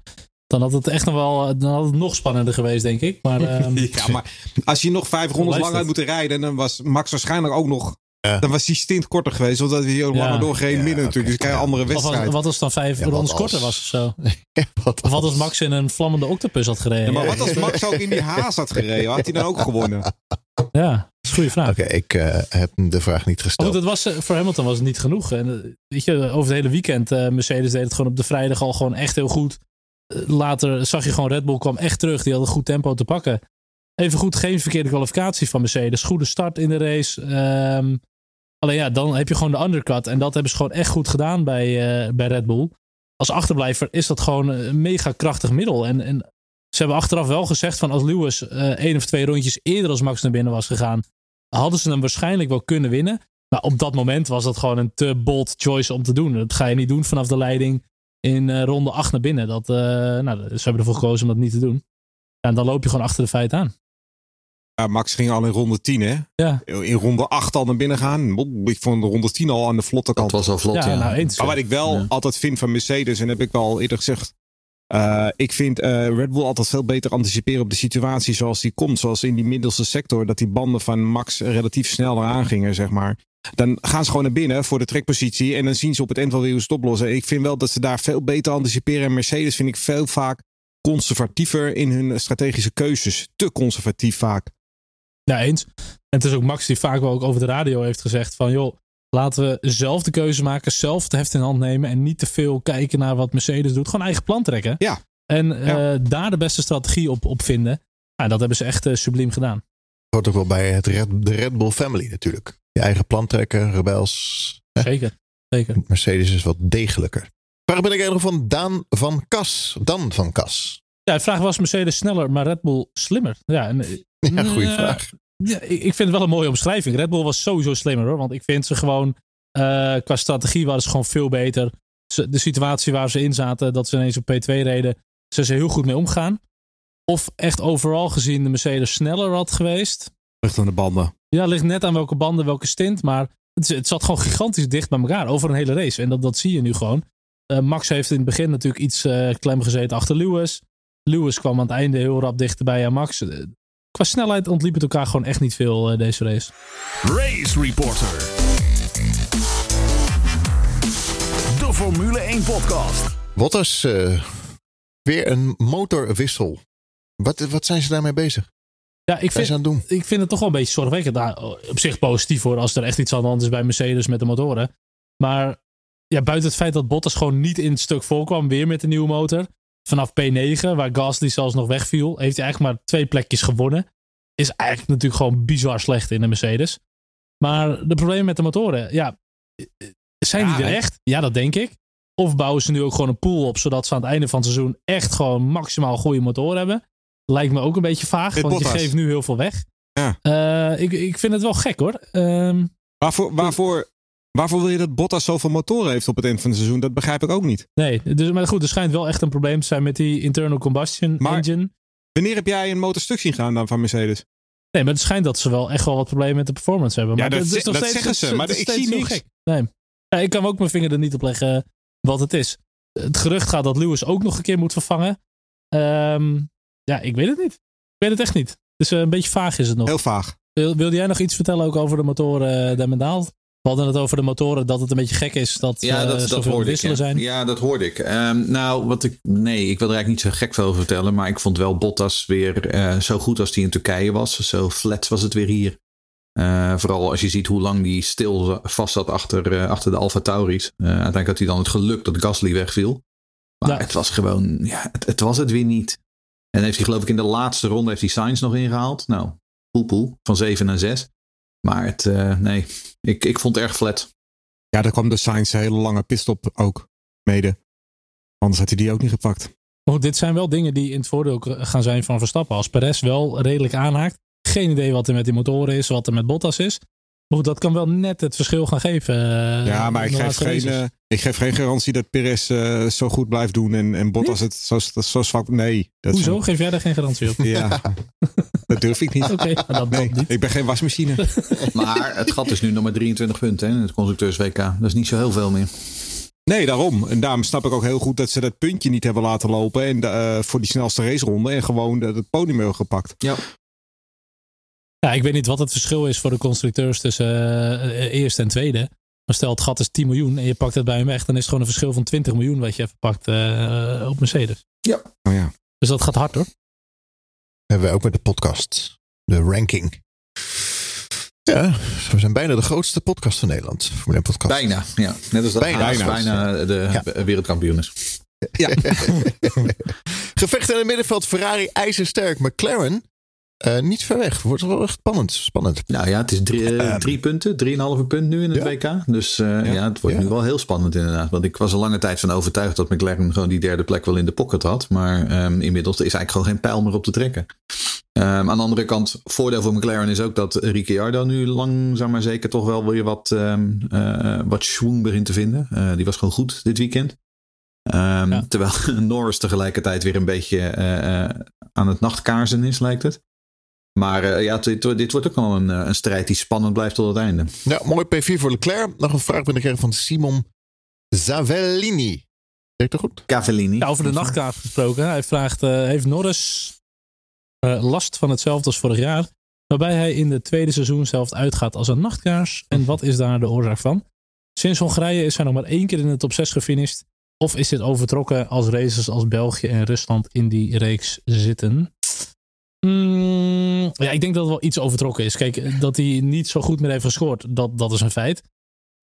Dan had het echt nog wel dan had het nog spannender geweest, denk ik. Maar ehm, Ja, maar als je nog vijf rondes lang had moeten rijden, dan was Max waarschijnlijk ook nog. Ja. Dan was die stint korter geweest, omdat hij ook Ja. langer doorgereden Ja, midden natuurlijk. Dus krijg je Ja. andere of wat, wedstrijd. wat als dan vijf Ja, rondes als? korter was of zo? Ja, wat Of wat als? Max in een vlammende octopus had gereden? Ja, Ja, maar wat als Max ook in die haas had gereden? Had hij dan ook gewonnen? dat is een goede vraag. Oké, ik eh, heb de vraag niet gesteld. goed, het was, eh, voor Hamilton was het niet genoeg. En, eh, weet je, over het hele weekend, eh, Mercedes deed het gewoon op de vrijdag al gewoon echt heel goed. Later zag je gewoon Red Bull kwam echt terug. Die had een goed tempo te pakken. Even goed, geen verkeerde kwalificatie van Mercedes. Goede start in de race. Ehm, alleen ja, dan heb je gewoon de undercut. En dat hebben ze gewoon echt goed gedaan bij, eh, bij Red Bull. Als achterblijver is dat gewoon een mega krachtig middel. En, en ze hebben achteraf wel gezegd van als Lewis eh één of twee rondjes eerder als Max naar binnen was gegaan, hadden ze hem waarschijnlijk wel kunnen winnen. Maar op dat moment was dat gewoon een te bold choice om te doen. Dat ga je niet doen vanaf de leiding in eh, ronde 8 naar binnen. Dat, eh, nou, ze hebben ervoor gekozen om dat niet te doen. Ja, en dan loop je gewoon achter de feiten aan. Ja, Max ging al in ronde 10, hè? Ja, In ronde 8 al naar binnen gaan. Ik vond ronde 10 al aan de vlotte kant. Dat was al vlot, ja, ja. nou eens. Maar wat ik wel Ja. altijd vind van Mercedes, en dat heb ik wel al eerder gezegd. eh, ik vind eh, Red Bull altijd veel beter anticiperen op de situatie zoals die komt. Zoals in die middelste sector, dat die banden van Max relatief snel eraan gingen, zeg maar. Dan gaan ze gewoon naar binnen voor de trekpositie. En dan zien ze op het eind wel weer hoe ze het oplossen. Ik vind wel dat ze daar veel beter anticiperen. En Mercedes vind ik veel vaak conservatiever in hun strategische keuzes. Te conservatief vaak. Ja, eens. En het is ook Max die vaak wel ook over de radio heeft gezegd van joh, laten we zelf de keuze maken, zelf de heft in hand nemen en niet te veel kijken naar wat Mercedes doet. Gewoon eigen plan trekken. Ja. En Ja. eh, daar de beste strategie op, op vinden. Ja, dat hebben ze echt eh, subliem gedaan. Hoort ook wel bij het Red, de Red Bull family natuurlijk. Je eigen plan trekken, rebels. Zeker. Zeker. Mercedes is wat degelijker. Vraag ben ik nog van Daan van Kas. Dan van Kas. Ja, de vraag was Mercedes sneller, maar Red Bull slimmer. Ja, en, eh, Ja, goede Ja. vraag. Ja, ik vind het wel een mooie omschrijving. Red Bull was sowieso slimmer hoor. Want ik vind ze gewoon. eh, qua strategie waren ze gewoon veel beter. Ze- De situatie waar ze in zaten, dat ze ineens op P2 reden, ze er heel goed mee omgaan. Of echt overal gezien de Mercedes sneller had geweest. Ligt aan de banden. Ja, ligt net aan welke banden, welke stint. Maar het, is- het zat gewoon gigantisch dicht bij elkaar over een hele race. En dat, dat zie je nu gewoon. Eh, Max heeft in het begin natuurlijk iets eh, klem gezeten achter Lewis. Lewis kwam aan het einde heel rap dichterbij aan Max. Eh, qua snelheid ontliep het elkaar gewoon echt niet veel deze race. Race Reporter. De Formule 1 podcast. Bottas, eh, weer een motorwissel. Wat, wat zijn ze daarmee bezig? Ja, ik vind, doen? ik vind het toch wel een beetje zorgwekkend. Nou, op zich positief hoor, als er echt iets aan de hand is bij Mercedes met de motoren. Maar ja, buiten het feit dat Bottas gewoon niet in het stuk voorkwam, weer met de nieuwe motor. Vanaf P9, waar Gasly zelfs nog wegviel, heeft hij eigenlijk maar twee plekjes gewonnen. Is eigenlijk natuurlijk gewoon bizar slecht in de Mercedes. Maar de problemen met de motoren, ja, zijn Ja, die er echt? Ja, dat denk ik. Of bouwen ze nu ook gewoon een pool op, zodat ze aan het einde van het seizoen echt gewoon maximaal goede motoren hebben? Lijkt me ook een beetje vaag, want je geeft nu heel veel weg. Ja. Eh, ik, ik vind het wel gek hoor. Ehm, Waarvoor, waarvoor, waarvoor wil je dat Bottas zoveel motoren heeft op het eind van het seizoen? Dat begrijp ik ook niet. nee, dus, maar goed, er schijnt wel echt een probleem te zijn met die internal combustion Maar- engine. Wanneer heb jij een motorstuk zien gaan dan van Mercedes? Nee, maar het schijnt dat ze wel echt wel wat problemen met de performance hebben. Ja, Maar dat is nog dat steeds- zeggen ze, is- maar is ik zie niks. gek. Nee. Ja, ik kan ook mijn vinger er niet op leggen wat het is. Het gerucht gaat dat Lewis ook nog een keer moet vervangen. Ehm, ja, ik weet het niet. Ik weet het echt niet. Dus eh, een beetje vaag is het nog. Heel vaag. Wil, wilde jij nog iets vertellen ook over de motoren, uh, Demmendaal? We hadden het over de motoren, dat het een beetje gek is dat Ja, eh, dat, hoorde ik. wisselen Ja. zijn. ja, dat hoorde ik. Ehm, nou, wat ik. Nee, ik wil er eigenlijk niet zo gek veel over vertellen. Maar ik vond wel Bottas weer eh, zo goed als hij in Turkije was. Zo flat was het weer hier. Eh, vooral als je ziet hoe lang die stil vast zat achter, eh, achter de Alfa Tauris. Eh, uiteindelijk had hij dan het geluk dat Gasly wegviel. Maar Ja. het was gewoon. Ja, het, het was het weer niet. En heeft hij geloof ik in de laatste ronde heeft hij Sainz nog ingehaald. Nou, poel poel. Van 7 naar 6. Maar het, eh, nee, ik, ik vond het erg flat. Ja, daar kwam de Sainz hele lange pitstop ook mede. Anders had hij die ook niet gepakt. Maar goed, dit zijn wel dingen die in het voordeel gaan zijn van Verstappen. Als Perez wel redelijk aanhaakt. Geen idee wat er met die motoren is, wat er met Bottas is. Goed, dat kan wel net het verschil gaan geven. eh, ja, maar ik geef, geen, eh, ik geef geen garantie dat Perez eh, zo goed blijft doen en, en Bottas het zo, zo zwak... Nee. Dat is Hoezo? Geef jij daar geen garantie op? ja, dat durf ik niet. Oké, maar dat, Nee, niet. ik ben geen wasmachine. Maar het gat is nu nog maar 23 punten hè, in het constructeurs-WK. Dat is niet zo heel veel meer. Nee, daarom. En daarom snap ik ook heel goed dat ze dat puntje niet hebben laten lopen. En eh, voor die snelste raceronde. En gewoon dat het podium hebben gepakt. Ja. Ja, ik weet niet wat het verschil is voor de constructeurs tussen eh, eerste en tweede. Maar stel het gat is 10 miljoen en je pakt het bij hem weg. Dan is het gewoon een verschil van 20 miljoen wat je even pakt eh, op Mercedes. Oh ja. Dus dat gaat hard hoor. Hebben wij ook met de podcast. De ranking. Ja, we zijn bijna de grootste podcast van Nederland. Formule 1 podcast. Bijna, ja. Net als dat Bijna. Haas Bijna. bijna de Ja. wereldkampioen is. Ja. Gevecht in het middenveld. Ferrari ijzersterk. McLaren eh, niet ver weg. Wordt wel echt spannend. Spannend. Nou ja, het is drie, Ehm. drie punten, drieënhalve punt nu in het Ja. WK. Dus eh, ja. het wordt Ja. nu wel heel spannend inderdaad. Want ik was er lange tijd van overtuigd dat McLaren gewoon die derde plek wel in de pocket had. Maar ehm, inmiddels is eigenlijk gewoon geen pijl meer op te trekken. Ehm, aan de andere kant, voordeel voor McLaren is ook dat Ricciardo nu langzaam maar zeker toch wel weer wat, ehm eh, wat schwung begint te vinden. Eh, die was gewoon goed dit weekend. Ehm, Ja. Terwijl Norris tegelijkertijd weer een beetje eh, eh, aan het nachtkaarsen is, lijkt het. Maar eh, ja, dit, dit wordt ook wel een, eh, een strijd die spannend blijft tot het einde. Ja, mooi P4 voor Leclerc. Nog een vraag binnengekregen van Simon Zavellini. Zeg ik dat goed? Cavellini. Ja, over de nachtkaart gesproken. Hij vraagt, eh, heeft Norris eh, last van hetzelfde als vorig jaar? Waarbij hij in de tweede seizoenshelft uitgaat als een nachtkaars. En wat is daar de oorzaak van? Sinds Hongarije is hij nog maar één keer in de top 6 gefinished. Of is dit overtrokken als races als België en Rusland in die reeks zitten? Mm, ja, ik denk dat het wel iets overtrokken is. Kijk, dat hij niet zo goed meer heeft gescoord, dat, dat is een feit.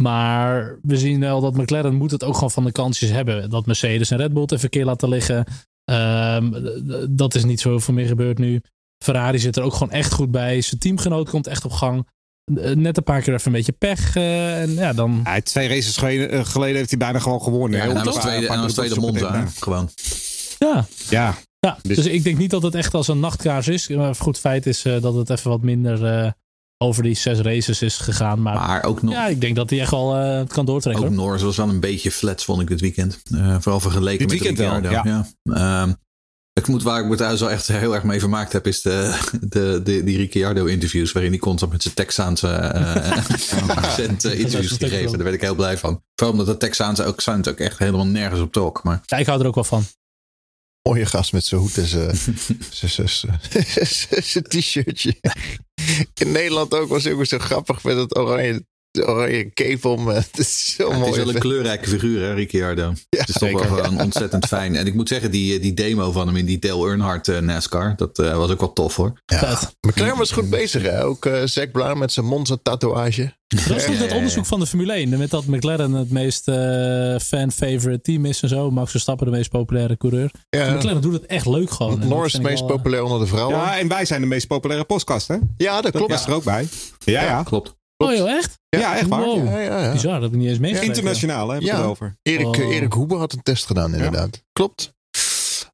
Maar we zien wel dat McLaren moet het ook gewoon van de kansjes hebben. Dat Mercedes en Red Bull het even een keer laten liggen. Ehm, dat is niet zo heel veel meer gebeurd nu. Ferrari zit er ook gewoon echt goed bij. Zijn teamgenoot komt echt op gang. Eh, Net een paar keer even een beetje pech. eh, en ja, dan... Ja, twee races geleden, eh, geleden heeft hij bijna gewoon gewonnen. Ja, hè? en tweede, en was tweede het hè, Gewoon. Ja, Ja, ja. Dus- Dus... ik denk niet dat het echt als een nachtkaars is. Maar goed feit is eh, dat het even wat minder eh, over die zes races is gegaan. Maar, Maar ook nog. ja, ik denk dat hij echt wel eh, het kan doortrekken. Ook hoor. Norris was wel een beetje flats, vond ik dit weekend. Eh, vooral vergeleken Dit met weekend wel, Ricciardo. Ja. Ehm, ik moet waar ik me thuis wel echt heel erg mee vermaakt heb, is de, de, de, die Ricciardo-interviews. Waarin hij constant met zijn Texaanse eh, accent interviews gegeven. wel. Daar werd ik heel blij van. Vooral omdat de Texaanse accent ook echt helemaal nergens op trok. Maar Ja, ik hou er ook wel van. Mooie gast met zijn hoed en zijn- t-shirtje. In Nederland ook was ook zo grappig met het oranje, oranje cape om. Het is zo Ja, het mooi. is wel een kleurrijke figuur, hè, Ricciardo. het is toch zeker. wel gewoon ontzettend fijn. En ik moet zeggen, die, die demo van hem in die Dale Earnhardt eh, NASCAR, dat eh, was ook wel tof hoor. Ja. McLaren was goed bezig, hè? Ook eh Zack Brown met zijn Monza-tatoeage. Dat is Ja, dat ja, onderzoek van de Formule 1. Met dat McLaren het meest eh, fan-favorite team is en zo. Max Verstappen de meest populaire coureur. Ja. McLaren doet het echt leuk gewoon. Dat Norris het meest wel, eh, populair onder de vrouwen. Ja, ja, en wij zijn de meest populaire podcast, hè? dat Dat klopt. was er ook bij. Ja, ja. Klopt. Oh joh, echt? Ja, echt waar. Wow. Ja, ja, ja. Bizar, dat heb ik niet eens meegekregen. Internationaal, hè, heb ik Ja. het over. Erik, Oh. Erik Hoeber had een test gedaan, inderdaad. Klopt.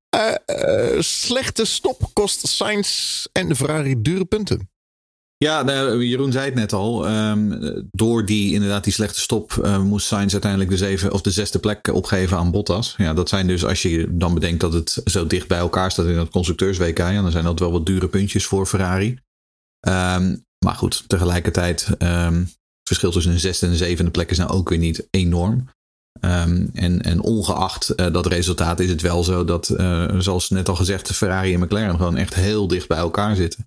Eh, eh, slechte stop kost Sainz en Ferrari dure punten. Ja, nou, Jeroen zei het net al. Ehm, door die inderdaad die slechte stop eh, moest Sainz uiteindelijk de, zeven, of de zesde plek opgeven aan Bottas. Ja, dat zijn dus als je dan bedenkt dat het zo dicht bij elkaar staat in het constructeurs-WK. Ja, dan zijn dat wel wat dure puntjes voor Ferrari. Ehm, maar goed, tegelijkertijd ehm, het verschil tussen een zesde en een zevende plek is nou ook weer niet enorm. Ehm, en, en ongeacht eh, dat resultaat is het wel zo dat, eh, zoals net al gezegd, Ferrari en McLaren gewoon echt heel dicht bij elkaar zitten.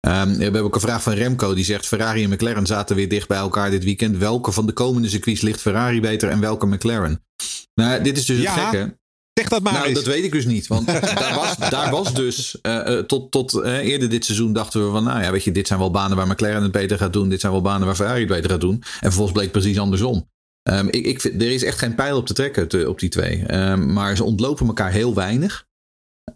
Ehm, we hebben ook een vraag van Remco. Die zegt: Ferrari en McLaren zaten weer dicht bij elkaar dit weekend. Welke van de komende circuits ligt Ferrari beter en welke McLaren? Nou, dit is dus het Ja, gekke. Zeg dat maar Nou, eens. dat weet ik dus niet. Want daar, was, daar was dus eh, tot, tot eh, eerder dit seizoen dachten we van, nou ja, weet je, dit zijn wel banen waar McLaren het beter gaat doen. Dit zijn wel banen waar Ferrari het beter gaat doen. En vervolgens bleek precies andersom. Ehm, ik, ik vind, er is echt geen pijl op te trekken te- op die twee. Ehm, maar ze ontlopen elkaar heel weinig.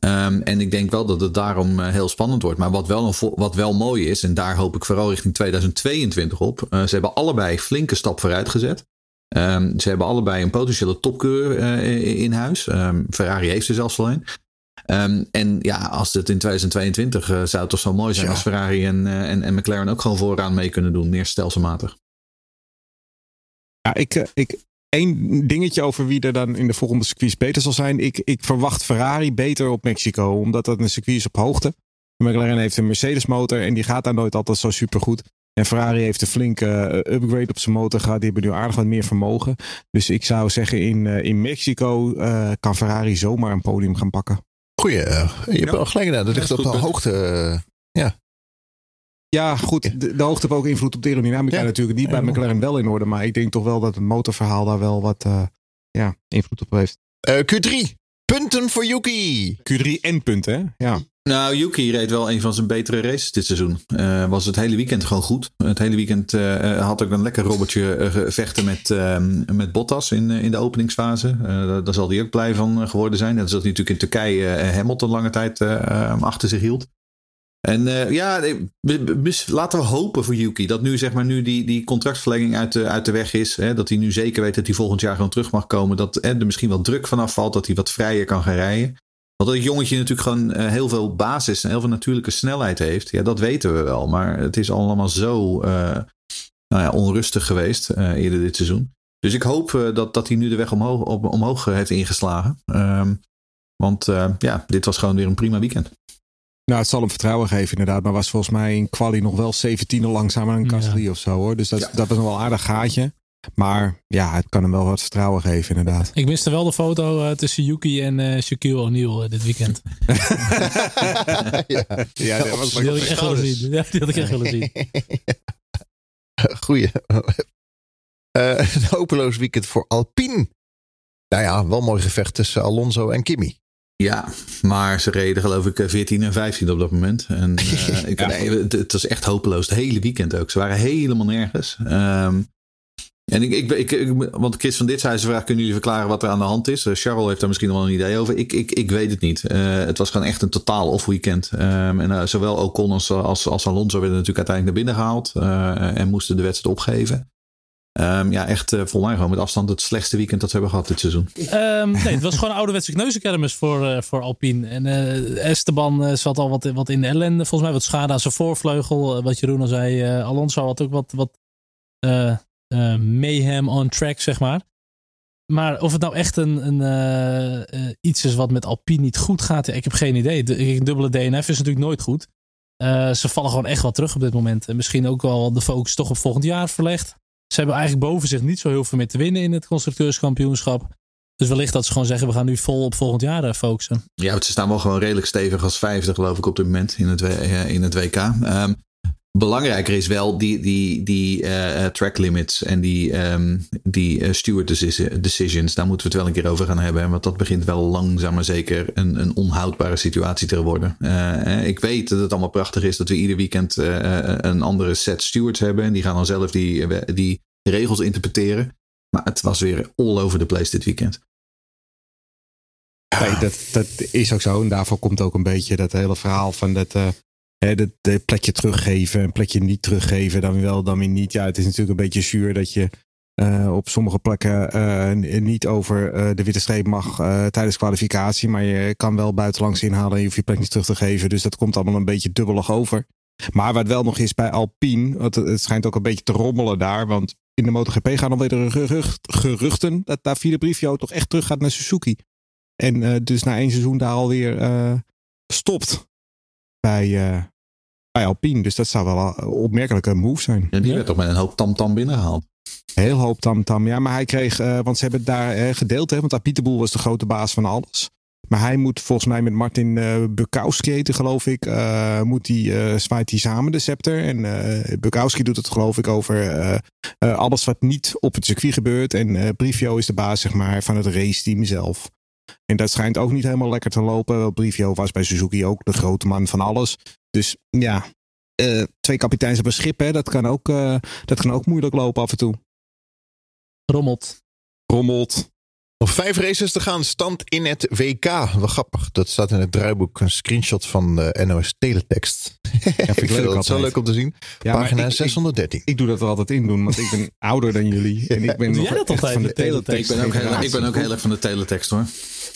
Ehm, en ik denk wel dat het daarom heel spannend wordt. Maar wat wel, een wat wel mooi is, en daar hoop ik vooral richting 2022 op. ze hebben allebei flinke stap vooruit gezet. Ehm, ze hebben allebei een potentiële topkeur eh, in huis. Ehm, Ferrari heeft er zelfs al een. Ehm, en ja, als het in 2022 eh, zou het toch zo mooi zijn Ja. als Ferrari en, eh, en, en McLaren ook gewoon vooraan mee kunnen doen. Meer stelselmatig. Ja, ik, ik, één dingetje over wie er dan in de volgende circuits beter zal zijn. Ik, ik verwacht Ferrari beter op Mexico, omdat dat een circuit is op hoogte. McLaren heeft een Mercedes motor en die gaat daar nooit altijd zo super goed. En Ferrari heeft een flinke eh, upgrade op zijn motor gehad. Die hebben nu aardig wat meer vermogen. Dus ik zou zeggen, in, eh, in Mexico eh, kan Ferrari zomaar een podium gaan pakken. Goeie, je hebt Ja. wel gelijk gedaan. Dat Ja, ligt op de punt. hoogte. eh, Ja, goed. De, de hoogte heeft ook invloed op de aerodynamica Ja. natuurlijk. Die bij Ja. McLaren wel in orde. Maar ik denk toch wel dat het motorverhaal daar wel wat eh, ja, invloed op heeft. eh, Q3. Punten voor Yuki. Q3 en punten, hè? Ja. Nou, Yuki reed wel een van zijn betere races dit seizoen. Eh, was het hele weekend gewoon goed. Het hele weekend eh, had ook een lekker robbertje eh, gevechten met, ehm, met Bottas in, eh, in de openingsfase. Eh, daar, zal hij ook blij van eh, geworden zijn. Net als dat hij natuurlijk in Turkije eh, Hamilton lange tijd eh, eh, achter zich hield. En eh, ja, laten we hopen voor Yuki. Dat nu, zeg maar, nu die, die contractverlenging uit de, uit de weg is. Hè, dat hij nu zeker weet dat hij volgend jaar gewoon terug mag komen. Dat er misschien wat druk vanaf valt. Dat hij wat vrijer kan gaan rijden. Want dat jongetje natuurlijk gewoon eh, heel veel basis en heel veel natuurlijke snelheid heeft. Ja, dat weten we wel. Maar het is allemaal zo eh, nou ja, onrustig geweest eerder dit seizoen. Dus ik hoop dat, dat hij nu de weg omhoog, op, omhoog heeft ingeslagen. Ehm, want ja, dit was gewoon weer een prima weekend. Nou, het zal hem vertrouwen geven inderdaad. Maar was volgens mij in quali nog wel 17 langzamer dan Ja. Gasly of zo hoor. Dus dat, Ja. dat was nog wel een aardig gaatje. Maar ja, het kan hem wel wat vertrouwen geven inderdaad. Ik miste wel de foto eh, tussen Yuki en eh Shaquille O'Neal eh, dit weekend. ja. Ja, dat was Die had ik echt willen zien. Ja, die had ik echt willen zien. Goeie. Eh, een hopeloos weekend voor Alpine. Nou ja, wel mooi gevecht tussen Alonso en Kimi. Ja, maar ze reden geloof ik 14 en 15 op dat moment. En uh, ik, nee, het, het, was echt hopeloos. Het hele weekend ook. Ze waren helemaal nergens. Um, en ik, ik, ik, ik, want Chris van dit zei ze vraag, kunnen jullie verklaren wat er aan de hand is? Uh, Charles heeft daar misschien wel een idee over. Ik, ik, ik weet het niet. Uh, het was gewoon echt een totaal off weekend. Um, en zowel Ocon als, als, als Alonso werden natuurlijk uiteindelijk naar binnen gehaald. en moesten de wedstrijd opgeven. Um, ja, echt voor mij gewoon met afstand het slechtste weekend dat we hebben gehad dit seizoen. Um, nee, het was gewoon een ouderwetse kneuzenkermis voor, voor Alpine. En Esteban zat al wat, wat in de ellende. Volgens mij wat schade aan zijn voorvleugel. wat Jeroen al zei. Alonso had ook wat... wat uh, mayhem on track, zeg maar. Maar of het nou echt een, een uh, uh, iets is wat met Alpine niet goed gaat, ik heb geen idee. De, dubbele DNF is natuurlijk nooit goed. ze vallen gewoon echt wel terug op dit moment. En misschien ook wel de focus toch op volgend jaar verlegd. Ze hebben eigenlijk boven zich niet zo heel veel meer te winnen in het constructeurskampioenschap. Dus wellicht dat ze gewoon zeggen, we gaan nu vol op volgend jaar focussen. Ja, ze staan wel gewoon redelijk stevig als vijfde, geloof ik, op dit moment in het, in het WK. Um, belangrijker is wel die, die, die uh, track limits en die, um, die uh, steward decisions. Daar moeten we het wel een keer over gaan hebben. Want dat begint wel langzaam maar zeker een, een onhoudbare situatie te worden. Ik weet dat het allemaal prachtig is dat we ieder weekend een andere set stewards hebben. En die gaan dan zelf die, die regels interpreteren. Maar het was weer all over the place dit weekend. Nee, dat, dat is ook zo. En daarvoor komt ook een beetje dat hele verhaal van dat De, de plekje teruggeven, een plekje niet teruggeven, dan wel, dan weer niet. Ja, het is natuurlijk een beetje zuur dat je uh, op sommige plekken uh, niet over uh, de witte streep mag tijdens kwalificatie. Maar je kan wel buitenlangs inhalen en je hoeft je plek niet terug te geven. Dus dat komt allemaal een beetje dubbelig over. Maar wat wel nog is bij Alpine, het, het schijnt ook een beetje te rommelen daar. Want in de MotoGP gaan alweer gerucht, geruchten dat Davide Brivio toch echt terug gaat naar Suzuki. En dus na één seizoen daar alweer stopt bij, uh, bij Alpine. Dus dat zou wel een opmerkelijke move zijn. Ja, die werd toch met een hoop tamtam binnengehaald. Heel hoop tamtam. Ja, maar hij kreeg, uh, want ze hebben het daar uh, gedeeld. Hè, want Apietenboel was de grote baas van alles. Maar hij moet volgens mij met Martin uh, Bukowski eten, geloof ik. Uh, moet die, uh, zwaait hij samen de scepter. En Bukowski doet het, geloof ik, over alles wat niet op het circuit gebeurt. En Brivio is de baas, zeg maar, van het raceteam zelf. En dat schijnt ook niet helemaal lekker te lopen. Brivio was bij Suzuki ook de grote man van alles. Dus ja, uh, twee kapiteins op een schip, hè, dat, kan ook, uh, dat kan ook moeilijk lopen af en toe. Rommelt. Rommelt. Nog vijf races te gaan. Stand in het WK. Wel grappig. Dat staat in het draaiboek. Een screenshot van de NOS Teletext. Ja, vind ik, leuk zo leuk om te zien. Ja, Pagina ik, 613. Ik, ik, doe dat er altijd in doen. Want ik ben ouder dan jullie. En ik ben doe jij dat altijd van de teletext? Ik ben ook heel, ik ben ook heel erg van de teletext hoor.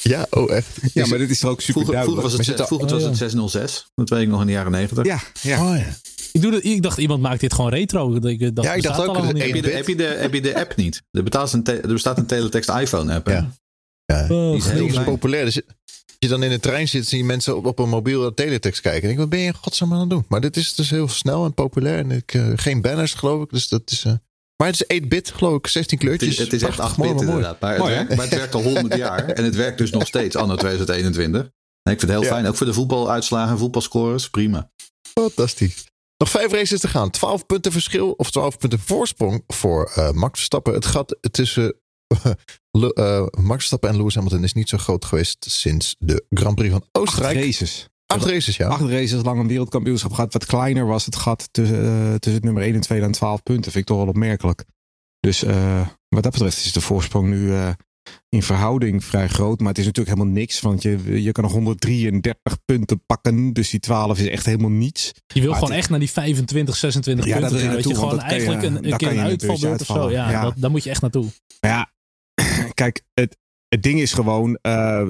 Ja, oh echt? Ja, maar dit is er ook super vroeger, duidelijk. Vroeger was het, vroeger was het 606. Dat weet ik nog in de jaren 90. Ja, ja. Oh, ja. Ik, doe dat, ik dacht, iemand maakt dit gewoon retro. Ik dacht, ja, ik dacht ook. Heb je, de, heb, je de, heb je de app niet? Er, bestaat een, er bestaat een teletext iPhone app. Ja. Ja, oh, die is heel populair. Dus als je dan in de trein zit, zie je mensen op, op een mobiel teletext kijken. En ik wat ben je in godsnaam aan het doen? Maar dit is dus heel snel en populair. En ik, uh, geen banners, geloof ik. Dus dat is... Uh, maar het is 8-bit, geloof ik. 16 kleurtjes. Het is, het is echt 8-bit inderdaad. Maar, mooi, het werkt, maar het werkt al 100 jaar. En het werkt dus nog steeds anno 2021. En ik vind het heel ja. fijn. Ook voor de voetbaluitslagen, voetbalscores. Prima. Fantastisch. Nog vijf races te gaan. 12 punten verschil of 12 punten voorsprong voor uh, Max Verstappen. Het gat tussen uh, Max Verstappen en Lewis Hamilton is niet zo groot geweest sinds de Grand Prix van Oostenrijk. Acht races. Acht races, ja. Acht races lang een wereldkampioenschap gehad. Wat kleiner was het gat tussen, uh, tussen het nummer 1 en 2 dan 12 punten. Vind ik toch wel opmerkelijk. Dus uh, wat dat betreft is de voorsprong nu in verhouding vrij groot. Maar het is natuurlijk helemaal niks. Want je, je kan nog 133 punten pakken. Dus die 12 is echt helemaal niets. Je wil maar gewoon echt naar die 25, 26 ja, punten. Dat, dat je gewoon eigenlijk een, een keer een uitvalbeurt of zo. Ja, ja. Dat, daar moet je echt naartoe. Maar ja, kijk, het, het ding is gewoon, uh,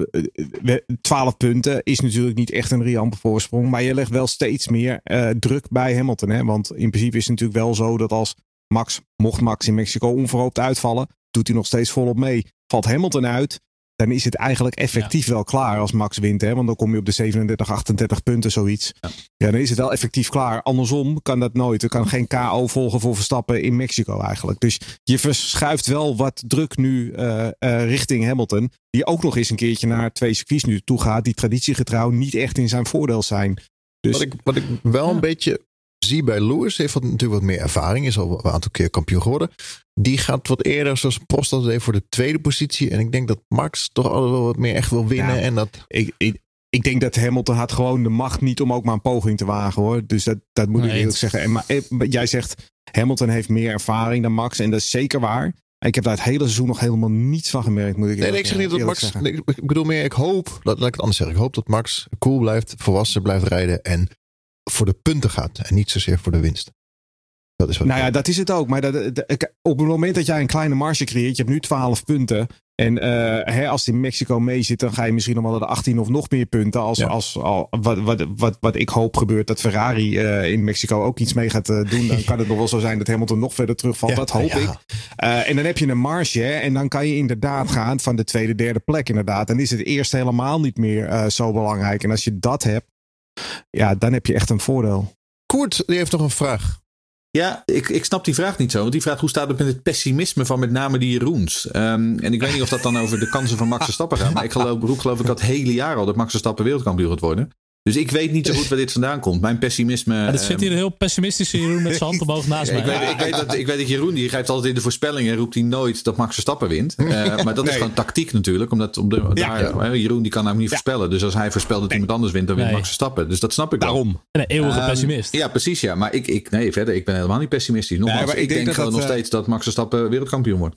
12 punten is natuurlijk niet echt een riampe voorsprong. Maar je legt wel steeds meer uh, druk bij Hamilton. Hè? Want in principe is het natuurlijk wel zo dat als Max, mocht Max in Mexico onverhoopt uitvallen, doet hij nog steeds volop mee. Valt Hamilton uit, dan is het eigenlijk effectief ja. wel klaar als Max wint. Hè? Want dan kom je op de 37, 38 punten, zoiets. Ja. ja. dan is het wel effectief klaar. Andersom kan dat nooit. Er kan geen KO volgen voor Verstappen in Mexico eigenlijk. Dus je verschuift wel wat druk nu uh, uh, richting Hamilton. Die ook nog eens een keertje naar twee circuits nu toe gaat. Die traditiegetrouw niet echt in zijn voordeel zijn. Dus, wat, ik, wat ik wel een beetje zie bij Lewis, heeft wat, natuurlijk wat meer ervaring, is al een aantal keer kampioen geworden. Die gaat wat eerder, zoals Prost dat deed, voor de tweede positie. En ik denk dat Max toch altijd wel wat meer echt wil winnen. Ja. En dat, Ik, ik, ik denk dat Hamilton had gewoon de macht niet om ook maar een poging te wagen hoor. Dus dat, dat moet ik Nee, eerlijk het- zeggen. En, maar eh, jij zegt Hamilton heeft meer ervaring dan Max. En dat is zeker waar. Ik heb daar het hele seizoen nog helemaal niets van gemerkt. Moet ik nee, nee, ik zeg niet dat eerlijk Max. nee, ik bedoel meer, ik hoop, laat, laat ik het anders zeggen. Ik hoop dat Max cool blijft, volwassen blijft rijden. En voor de punten gaat. En niet zozeer voor de winst. Dat is wat Nou ja, dat is het ook. Maar dat, op het moment dat jij een kleine marge creëert, je hebt nu 12 punten. En eh, hè, als in Mexico mee zit, dan ga je misschien nog wel naar de 18 of nog meer punten. Als, Ja. als, al, wat, wat, wat, wat ik hoop gebeurt, dat Ferrari eh, in Mexico ook iets mee gaat eh, doen. Dan kan het nog wel zo zijn dat Hamilton nog verder terugvalt. Ja, dat hoop ja. ik. En dan heb je een marge. Hè, en dan kan je inderdaad gaan van de tweede, derde plek inderdaad. En is het eerste helemaal niet meer zo belangrijk. En als je dat hebt, ja, dan heb je echt een voordeel. Koert, die heeft nog een vraag. Ja, ik, ik snap die vraag niet zo. Want die vraagt hoe staat het met het pessimisme van met name die Jeroens? Ehm, en ik weet niet of dat dan over de kansen van Max Verstappen gaat. Maar ik geloof, roep geloof ik het hele jaar al dat Max Verstappen wereldkampioen gaat worden. Dus ik weet niet zo goed waar dit vandaan komt. Mijn pessimisme... Ja, ehm, zit hier een heel pessimistische Jeroen met zijn hand omhoog naast ik, mij. weet, ik, weet dat, ik weet dat Jeroen, die grijpt altijd in de voorspellingen en roept hij nooit dat Max Verstappen wint. Eh, maar dat is Nee. gewoon tactiek natuurlijk. Omdat op de, Ja. daar, Jeroen die kan namelijk niet voorspellen. Dus als hij voorspelt dat iemand anders wint, dan wint Nee. Max Verstappen. Dus dat snap ik wel. Daarom. Een eeuwige Ehm, pessimist. Ja, precies. Ja. Maar ik, ik, nee, verder, ik ben helemaal niet pessimistisch. Nogmaals, Nee, ik ik, denk denk, dat gewoon dat, nog eh, steeds dat Max Verstappen wereldkampioen wordt.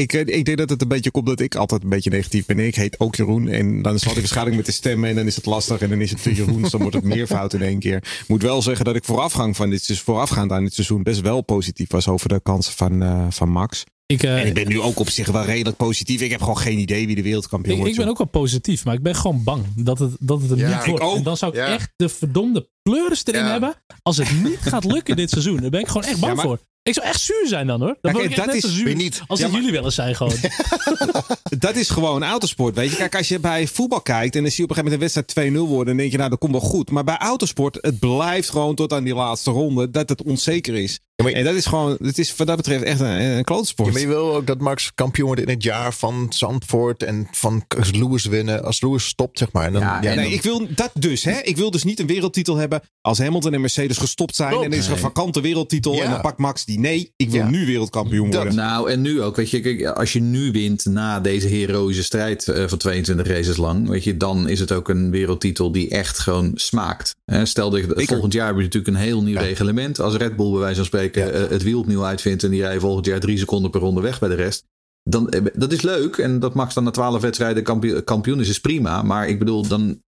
Ik, eh, ik denk dat het een beetje komt dat ik altijd een beetje negatief ben. Ik heet ook Jeroen. En dan zal ik waarschijnlijk met de stemmen. En dan is het lastig. En dan is het te Jeroen. Dus dan wordt het meer fout in één keer. Moet wel zeggen dat ik voorafgang van dit, voorafgaand aan dit seizoen best wel positief was over de kansen van, eh, van Max. Ik, eh, En ik ben nu ook op zich wel redelijk positief. Ik heb gewoon geen idee wie de wereldkampioen ik, wordt. ik ben ook wel positief, maar ik ben gewoon bang dat het, dat het er Ja, niet wordt. ook. En dan zou ik Ja. echt de verdomde pleuris erin Ja. hebben als het niet gaat lukken dit seizoen. Daar ben ik gewoon echt bang Ja, maar- voor. Ik zou echt zuur zijn dan hoor. Dan Kijk, dat net is- zo zuur niet? als maar- jullie wel eens zijn gewoon. Dat is gewoon autosport. Weet je, kijk, als je bij voetbal kijkt en dan zie je op een gegeven moment een wedstrijd 2-0 worden, dan denk je, nou, dat komt wel goed. Maar bij autosport, het blijft gewoon tot aan die laatste ronde dat het onzeker is. Ja, maar- En dat is gewoon, het is wat dat betreft echt een, een klootsport. Ja, maar je wil ook dat Max kampioen wordt in het jaar van Zandvoort en van Lewis winnen. Als Lewis stopt, zeg maar. En dan, Ja, ja, en dan- Nee, ik wil dat dus. Hè? Ik wil dus niet een wereldtitel hebben als Hamilton en Mercedes gestopt zijn. Klopt. en er is een vakante wereldtitel. Ja. En dan pakt Max die. Nee, ik wil Ja. nu wereldkampioen Dat- worden. Nou, en nu ook. Weet je, kijk, als je nu wint na deze heroïsche strijd eh, van 22 races lang, weet je, dan is het ook een wereldtitel die echt gewoon smaakt. Hè, stel dat volgend jaar heb je natuurlijk een heel nieuw Ja. reglement. Als Red Bull bij wijze van spreken eh, het wiel opnieuw uitvindt en die rijden volgend jaar drie seconden per ronde weg bij de rest. Dan, eh, dat is leuk. En dat Max dan na 12 wedstrijden kampioen, kampioen is, is prima. Maar ik bedoel, dan.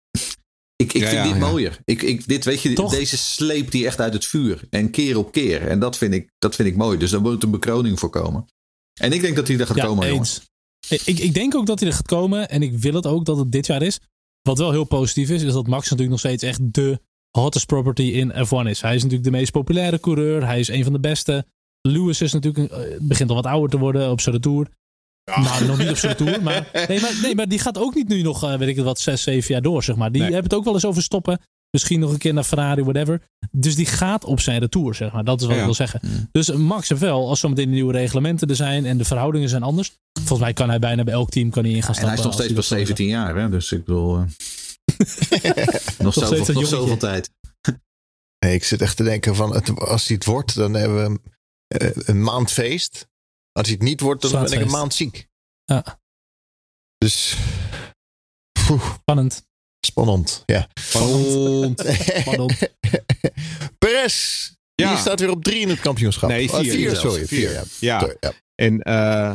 Ik, ik Ja, vind ja, dit ja. mooier. Ik, ik, dit, weet je, Toch? deze sleept die echt uit het vuur. En keer op keer. En dat vind ik, dat vind ik mooi. Dus daar moet een bekroning voor komen. En ik denk dat hij er gaat komen, eens. Ik, ik denk ook dat hij er gaat komen. En ik wil het ook dat het dit jaar is. Wat wel heel positief is, is dat Max natuurlijk nog steeds echt de hottest property in F1 is. Hij is natuurlijk de meest populaire coureur. Hij is een van de beste. Lewis is natuurlijk, een- eh, begint al wat ouder te worden op zijn retour. Nou, nog niet op zijn retour. Maar nee, maar, nee, maar die gaat ook niet nu nog, eh, weet ik het wat, zes, zeven jaar door, zeg maar. Die Nee. hebben het ook wel eens over stoppen. Misschien nog een keer naar Ferrari, whatever. Dus die gaat op zijn retour, zeg maar. Dat is wat Ja. ik wil zeggen. Mm. Dus Max heeft wel, als zometeen de nieuwe reglementen er zijn en de verhoudingen zijn anders. Volgens mij kan hij bijna bij elk team kan hij in gaan En hij is nog steeds pas wil. 17 jaar. Hè? Dus ik bedoel... eh, nog, zoveel, nog zoveel tijd. Nee, ik zit echt te denken van, het, als hij het wordt, dan hebben we eh, een maand feest. Als hij het niet wordt, dan ben ik een maand ziek. Ja, Dus, poeh, spannend. spannend. Ja. Spannend. Spannend. Perez, Ja. die staat weer op drie in het kampioenschap. Nee, Oh, vier sorry. Vier, Vier. ja. Ja. Sorry, ja. En eh,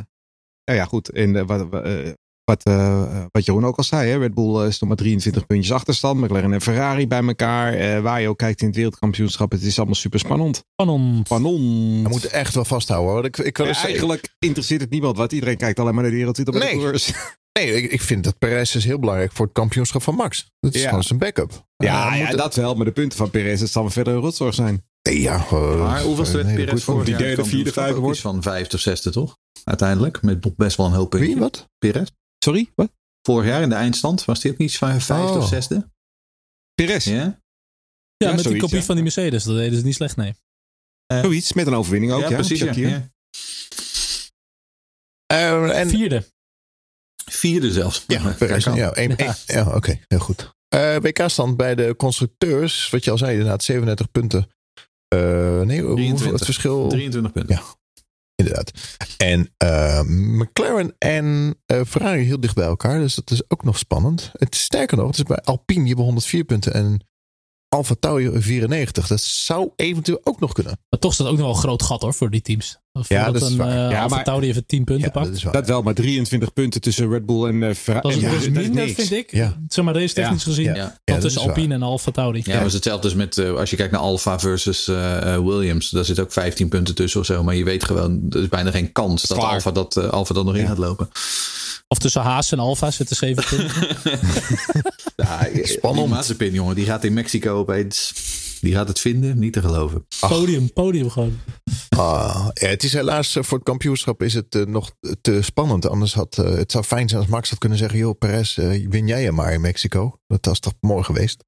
ja, ja, goed. En eh, wat, eh, wat, Jeroen ook al zei, hè? Red Bull is nog maar 23 puntjes achterstand. McLaren en Ferrari bij elkaar. Eh, waar je ook kijkt in het wereldkampioenschap, het is allemaal super spannend. Spannend. Spannend. We moeten echt wel vasthouden. Hoor. Ik, ik kan Ja, dus zeggen- eigenlijk interesseert het niemand wat. Iedereen kijkt alleen maar naar de wereldtitel bij Nee. de coureurs. Nee, ik, ik vind dat Perez is heel belangrijk voor het kampioenschap van Max. Dat is Ja. gewoon zijn backup. Ja, ja, moet- dat wel. Maar de punten van Perez, het zal verder een rotzorg zijn. Nee, ja, eh, Maar hoeveelste werd Perez vorig Die derde, vierde, vijfde wordt? van vijfde of zesde, toch? Uiteindelijk. Met best wel een heel puntje. Wie, wat? Perez. Sorry, wat? Vorig jaar in de eindstand was dit niet iets van vijfde Oh. of zesde? Perez. Ja? Ja, Ja, met die kopie ja. van die Mercedes. Dat deden ze niet slecht, nee. Zoiets, met een overwinning ook. Ja, precies. Ja. Eh, en, Vierde. Vierde zelfs. ja, Perez. Ja, één- één- ja oké, heel goed. Eh WK-stand bij de constructeurs, wat je al zei, inderdaad 37 punten Eh, nee, hoeveel- 23. het verschil. 23 punten. Ja. Inderdaad. En eh, McLaren en eh, Ferrari heel dicht bij elkaar. Dus dat is ook nog spannend. Het sterker nog, het is bij Alpine. Die hebben 104 punten. En Alfa Tauri 94. Dat zou eventueel ook nog kunnen. Maar toch staat ook nog wel een groot gat hoor voor die teams. Ja, Voordat dat is een waar. eh, Ja, Alfa maar- Tauri even 10 punten Ja, pakt. dat is waar. Dat wel, maar 23 punten tussen Red Bull en uh, Ferrari. Dat is, Ja, dat is dat is minder, niks. vind ik. Ja. Zeg maar race technisch Ja. gezien. Ja. Ja. Dan dat tussen is waar. Alpine en Alfa Tauri. Ja, maar het is hetzelfde dus met, eh, als je kijkt naar Alfa versus eh, eh, Williams. Daar zit ook 15 punten tussen of zo. Maar je weet gewoon, er is bijna geen kans dat. Alfa dat, eh, Alfa dat nog in Ja. gaat lopen. Of tussen Haas en Alfa zitten 7 punten. Ja, Spannend. Die Mazepin, jongen, die gaat in Mexico opeens... Die gaat het vinden, niet te geloven. Podium, podium gewoon. Ah, ja, het is helaas eh, voor het kampioenschap is het eh, nog te spannend. Anders had eh, het zou fijn zijn als Max had kunnen zeggen: joh, Perez, win jij hem maar in Mexico. Dat was toch mooi geweest.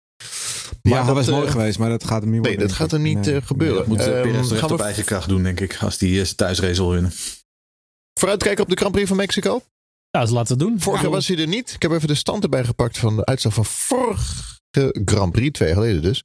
ja, dat was mooi geweest, maar dat gaat hem niet Nee, worden. dat gaat er niet Nee. gebeuren. Dat moet uh, Ehm, Perez op eigen kracht doen, denk ik. Als die eerste thuisrace wil winnen. vooruitkijken op de Grand Prix van Mexico? Ja, dus laten we het doen. Vorig jaar was hij er niet. Ik heb even de stand erbij gepakt van de uitslag van vorige Grand Prix, twee jaar geleden dus.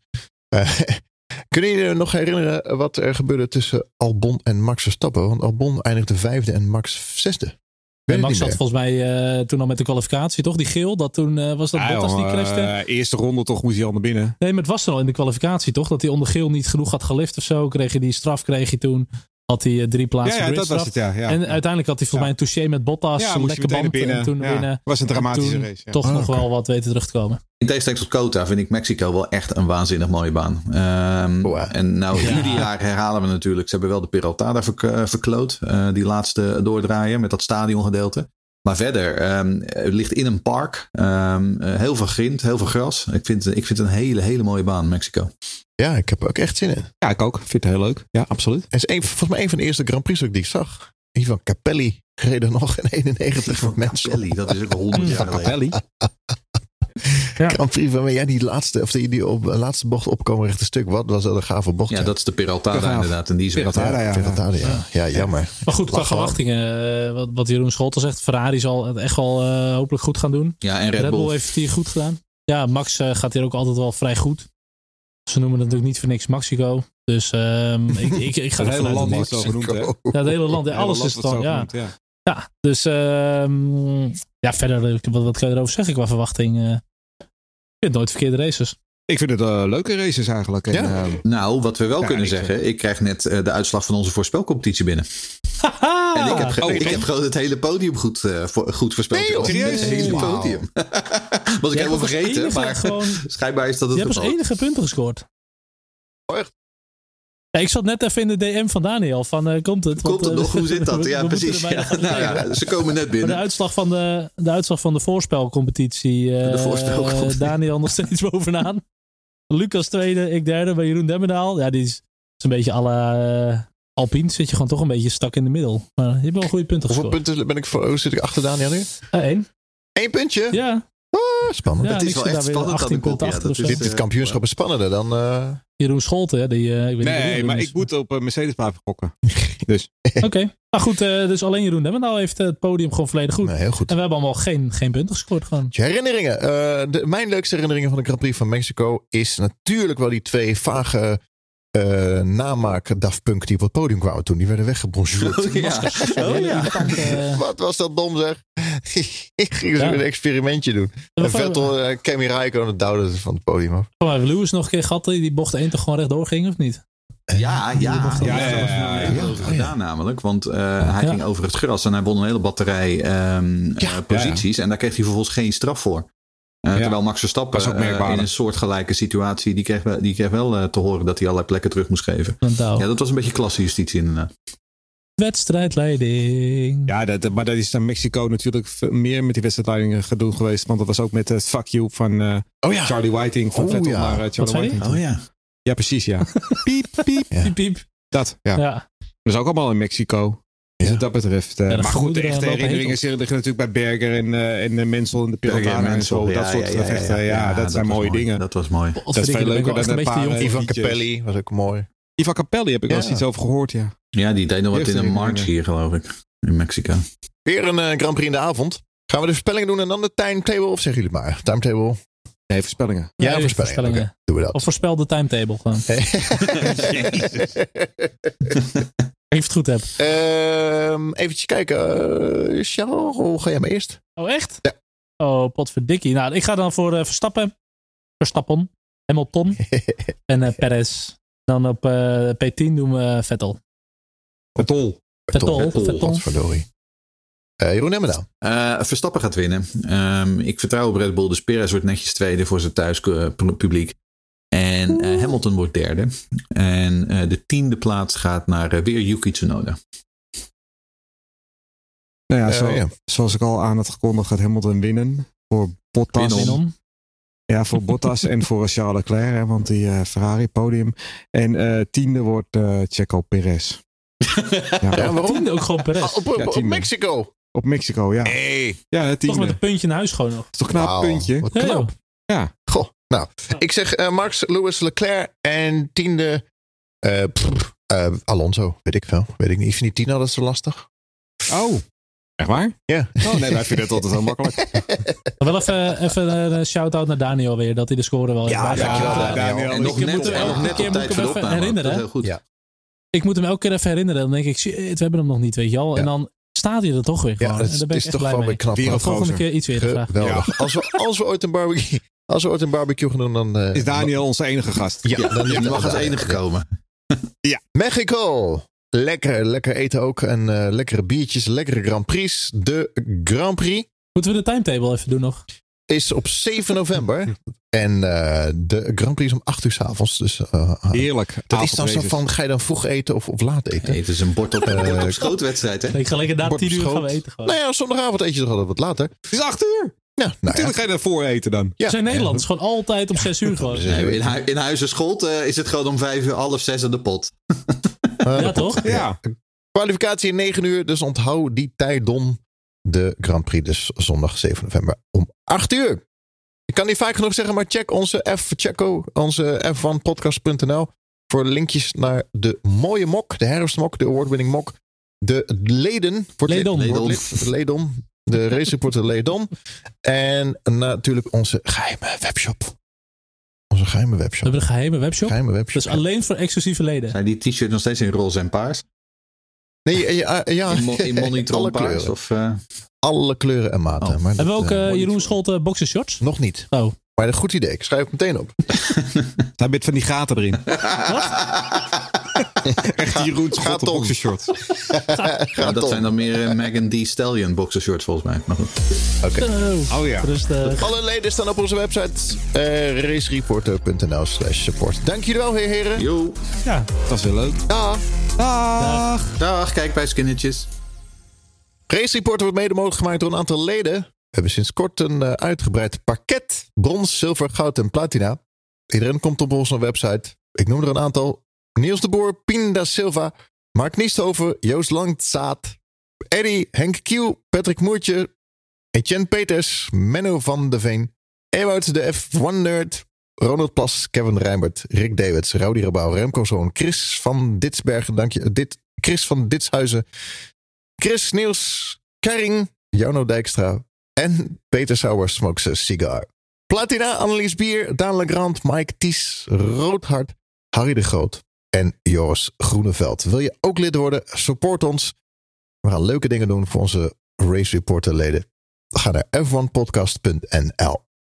Eh, kunnen jullie je nog herinneren wat er gebeurde tussen Albon en Max Verstappen? Want Albon eindigde vijfde en Max zesde. En Max meer. volgens mij eh, toen al met de kwalificatie, toch? Die geel, dat toen eh, was dat Ja, Bottas die crashte. eerste ronde toch moest hij al naar binnen. Nee, maar het was er al in de kwalificatie, toch? Dat hij onder geel niet genoeg had gelift of zo. Kreeg hij die straf, kreeg hij toen. Had hij eh, drie Ja, plaatsen ja dat gridstraf. was het, ja. ja. En uiteindelijk had hij volgens Ja. mij een touché met Bottas. ja, een lekker band. binnen. En toen ja. winnen. was een dramatische toen race. Ja. Toch Ah, nog oké. wel wat weten terug te komen. In tegenstelling tot Kota vind ik Mexico wel echt een waanzinnig mooie baan. Ja. En nou, Ja. ieder jaar herhalen we natuurlijk. Ze hebben wel de Peraltada verk- eh, verkloot. eh, die laatste doordraaien met dat stadiongedeelte. Maar verder, ehm, het ligt in een park. Ehm, eh, heel veel grind, heel veel gras. Ik vind, ik vind het een hele, hele mooie baan, Mexico. Ja, ik heb er ook echt zin in. Ja, ik ook. Ik vind het heel leuk. Ja, absoluut. Het is een, volgens mij een van de eerste Grand Prix ook die ik zag. Ivan Capelli reed er nog in 91 voor mensen. Capelli, dat is ook al honderd jaar geleden. Ja. Grand Prix van ja, die laatste, of die, die op, laatste bocht opkomen rechte stuk. Wat was dat een gave bocht? Ja, dat is de Peraltada Gaaf. inderdaad. En die is. Peraltada, ja. Ja. ja, jammer. Maar goed, qua verwachtingen, eh, wat, wat Jeroen Scholten zegt, Ferrari zal het echt wel eh, hopelijk goed gaan doen. Ja, en Red, Red Bull. Bull. heeft het hier goed gedaan. Ja, Max eh, gaat hier ook altijd wel vrij goed. Ze noemen het natuurlijk niet voor niks Mexico. Dus ehm, ik, ik, ik ga Het hele land is Max- zo genoemd, hè? Ja, het hele land, ja, alles land is het zo ja. genoemd, ja. Ja, dus ehm, ja, verder, wat, wat kan je erover zeggen qua verwachting? Ik vind nooit verkeerde races. Ik vind het eh, leuke races eigenlijk. En, Ja. eh, Nou, wat we wel Ja, kunnen ik- zeggen. Ik krijg net eh, de uitslag van onze voorspelcompetitie binnen. En ik heb, ge- oh, ik heb gewoon het hele podium goed, voor- goed voorspeld. Nee, joh, Het serieus? hele podium. Was ik helemaal vergeten. Maar gewoon, schijnbaar is dat het je hebt als enige punten gescoord. Oh, echt? Ja, ik zat net even in de DM van Daniel. Van, eh, komt het? Komt het eh, nog? Hoe zit dat? Ja, precies. Ja, nou ja, ze komen net Maar de binnen. uitslag van de, de, uitslag van de voorspelcompetitie. eh, De voorspelcompetitie. Daniel nog steeds bovenaan. Lucas tweede, ik derde bij Jeroen Demmendaal. Ja, die is, is een beetje alle uh, Alpine. Zit je gewoon toch een beetje stak in de middel. Maar je hebt wel goede punten Hoeveel gescoord. punten ben ik voor? zit ik achter Daniel nu? Eén. Eén puntje? Ja, Ah, spannend. ja Het is wel echt spannend 18 dat ik op- punten ja, achter dat of is- zo. Dit, dit kampioenschap is spannender dan... eh, Jeroen Scholten, hè, die, eh, ik weet niet nee, maar is. ik moet op eh, Mercedes blijven gokken. Oké, nou goed, eh, dus alleen Jeroen Demmendaal heeft eh, het podium gewoon volledig goed. nee, heel goed. En we hebben allemaal geen, geen punten gescoord gewoon. Je herinneringen. Eh, de, mijn leukste herinneringen van de Grand Prix van Mexico is natuurlijk wel die twee vage eh namaak Daft Punk die op het podium kwamen toen. Die werden weggebonjourd. Oh, ja. Oh, ja. Eh, Wat was dat dom zeg. Ik ging zo Ja. een experimentje doen. En Vettel, uh, Kimi Räikkönen duwde van het podium af. Van mij Lewis nog een keer gehad die die bocht 1 toch gewoon rechtdoor ging, of niet? Ja, ja. Ja, Ja, ja, gedaan namelijk. Want eh, hij Ja. ging over het gras en hij won een hele batterij ehm, eh, posities. En daar kreeg hij vervolgens geen straf voor. Eh, Ja. Terwijl Max Verstappen Dat is ook eh, merkwaardig. in een soortgelijke situatie, die kreeg, wel- die kreeg wel eh, te horen dat hij allerlei plekken terug moest geven. Ja, dat was een beetje klassejustitie inderdaad. Wedstrijdleiding. Ja, dat, maar dat is dan Mexico natuurlijk meer met die wedstrijdleidingen gedoe geweest. Want dat was ook met het fuck you van eh, Oh ja. Charlie Whiting. Van Oh, Vettel ja. naar Charlie zei Whiting. Oh ja. Ja, precies, ja. piep, piep. Ja. Piep, piep. Dat, ja. Ja. Dat is ook allemaal in Mexico. Dus wat dat betreft. eh, maar goed, de echte herinneringen liggen natuurlijk bij Berger en, eh en de Mensel en de Berger en zo. Dat soort ja, ja, gevechten. Ja, ja, dat zijn mooie mooi. dingen. Dat was mooi. Dat is veel leuker dan een paar, Ivan. Capelli was ook mooi. Ivan Capelli heb ik wel eens iets over gehoord, ja. Ja, die deed nog wat in een march hier, geloof ik. In Mexico. Weer een eh, Grand Prix in de avond. Gaan we de voorspellingen doen en dan de timetable? Of zeggen jullie het maar? Timetable. Nee, voorspellingen. Ja, Nee, voorspellingen. Oké, doen we dat. Of voorspel de timetable gewoon. Even het goed heb. Ehm eventjes kijken. Uh, Charles, hoe ga jij maar eerst? Oh, echt? Ja. Oh, potverdikkie. Nou, ik ga dan voor eh, Verstappen. Verstappen. Hamilton. en eh Perez. Dan op eh, P10 doen we Vettel. Vettel. Vettel. Vettel. Vettel. Eh Jeroen Hemmerdaal. Eh, Verstappen gaat winnen. Ehm, ik vertrouw op Red Bull. Dus Perez wordt netjes tweede voor zijn thuispubliek. En eh, Hamilton wordt derde. En eh, de tiende plaats gaat naar eh, weer Yuki Tsunoda. Nou ja, zo, ja. zoals ik al aan had gekondigd, gaat Hamilton winnen. Voor Bottas. Winnen. Ja, voor Bottas en voor Charles Leclerc, hè, want die eh, Ferrari podium. En eh, tiende wordt eh Checo Perez. Ja, Ja, waarom? Tiende ook gewoon Perez. Ah, op, op, Ja, op tiende. Mexico. Op Mexico, ja. Hey. Ja, het Toch tiende. met een puntje in huis gewoon nog. is toch een knap puntje? Wat Ja, knap. Ja. Nou. Ik zeg eh, Max Lewis Leclerc en tiende eh, pff, eh, Alonso. Weet ik veel. Weet ik niet. Vind die tien altijd zo lastig. Oh, echt waar? Ja. Oh nee, wij vinden het altijd heel makkelijk. Wel even, even een shout-out naar Daniel weer. Dat hij de score wel Ja, heeft dankjewel, bijgehouden. Daniel. Daniel. En nog Ik net, moet hem en nog elke net keer moet ik hem even opname. herinneren, Dat heel goed. Ja. Ik moet hem elke keer even herinneren. Dan denk ik, shit, we hebben hem nog niet, weet je al. En Ja. dan staat hij er toch weer Ja, gewoon. het en is, daar ben het ik is echt toch blij wel weer mee. knap. Weer een Volgende keer iets weer. Geweldig. Als, we, als we ooit een barbecue, als we ooit een barbecue gaan doen, dan... eh, Is Daniel onze enige gast? Ja, dan Je is mag als enige komen. Mexico. Lekker, lekker eten ook. En eh, lekkere biertjes, lekkere Grand Prix. De Grand Prix Moeten we de timetable even doen nog? is op 7 november. En eh, de Grand Prix is om 8 uur s avonds. Dus eh, Heerlijk. dat is dan zo van, ga je dan vroeg eten of, of laat eten? Nee, het is een bord op, Eh, op schootwedstrijd, hè? Ik ga lekker na Bord tien uur schoot. gaan we eten gewoon. Nou ja, zondagavond eet je toch altijd wat later. Het is acht uur. Ja, nou ja. Natuurlijk ga je daarvoor eten dan. ja. We zijn Nederlands. Gewoon altijd om zes uur gewoon. Nee, in, hu in Huizen Scholt eh, is het gewoon om vijf uur, half zes aan de pot. Ja, toch? Ja. Kwalificatie in 9 uur, dus onthoud die tijd don. De Grand Prix dus zondag 7 november om 8 uur. Ik kan niet vaak genoeg zeggen, maar check onze F Checo, onze F1podcast.nl voor linkjes naar de mooie mok, de herfstmok, de award-winning mok, de leden, Ledon. wordt lid, Ledon, de race reporter Ledon en natuurlijk onze geheime webshop. Onze geheime We webshop. hebben een geheime webshop. Geheime webshop. Dat is alleen voor exclusieve leden. Zijn die t-shirts nog steeds in roze en paars? Nee, eh, ja, eh, ja, In, mo in alle paars? kleuren. Of, eh, Alle kleuren en maten. Oh. Maar Hebben we ook Jeroen Scholte boxershorts? Nog niet. Oh. Maar een goed idee. Ik schrijf het meteen op. Daar bent van die gaten erin. Echt die Jeroen Gaat ja, dat zijn dan meer eh, Megan D. Stallion boxershorts volgens mij. Maar goed. Oh, Oh ja. Rustig. Alle leden staan op onze website uh, racereporter.nl slash support. Dank jullie wel, heer heren. Yo, Ja. Dat is wel leuk. Ja. Dag. dag, kijk bij Skinnetjes. Race Reporter wordt mede mogelijk gemaakt door een aantal leden. We hebben sinds kort een eh, uitgebreid pakket. Brons, zilver, goud en platina. Iedereen komt op onze website. Ik noem er een aantal. Niels de Boer, Pien da Silva, Mark Niesthoven, Joost Langzaat, Eddie, Henk Kiel, Patrick Moertje, Etienne Peters, Menno van de Veen, Ewout de F1-nerd, Ronald Plas, Kevin Rijmbert, Rick Davids, Rowdy Rabouw, Remco Zoon, Chris van Ditsbergen, dank je, dit, Chris van Ditshuizen, Chris Niels, Kering, Jarno Dijkstra en Peter Sauer Smokes a Cigar. Platina, Annelies Bier, Daan Legrand, Mike Ties, Roodhart, Harry de Groot en Joris Groeneveld. Wil je ook lid worden? Support ons. We gaan leuke dingen doen voor onze Race Reporter leden. Ga naar f1podcast.nl.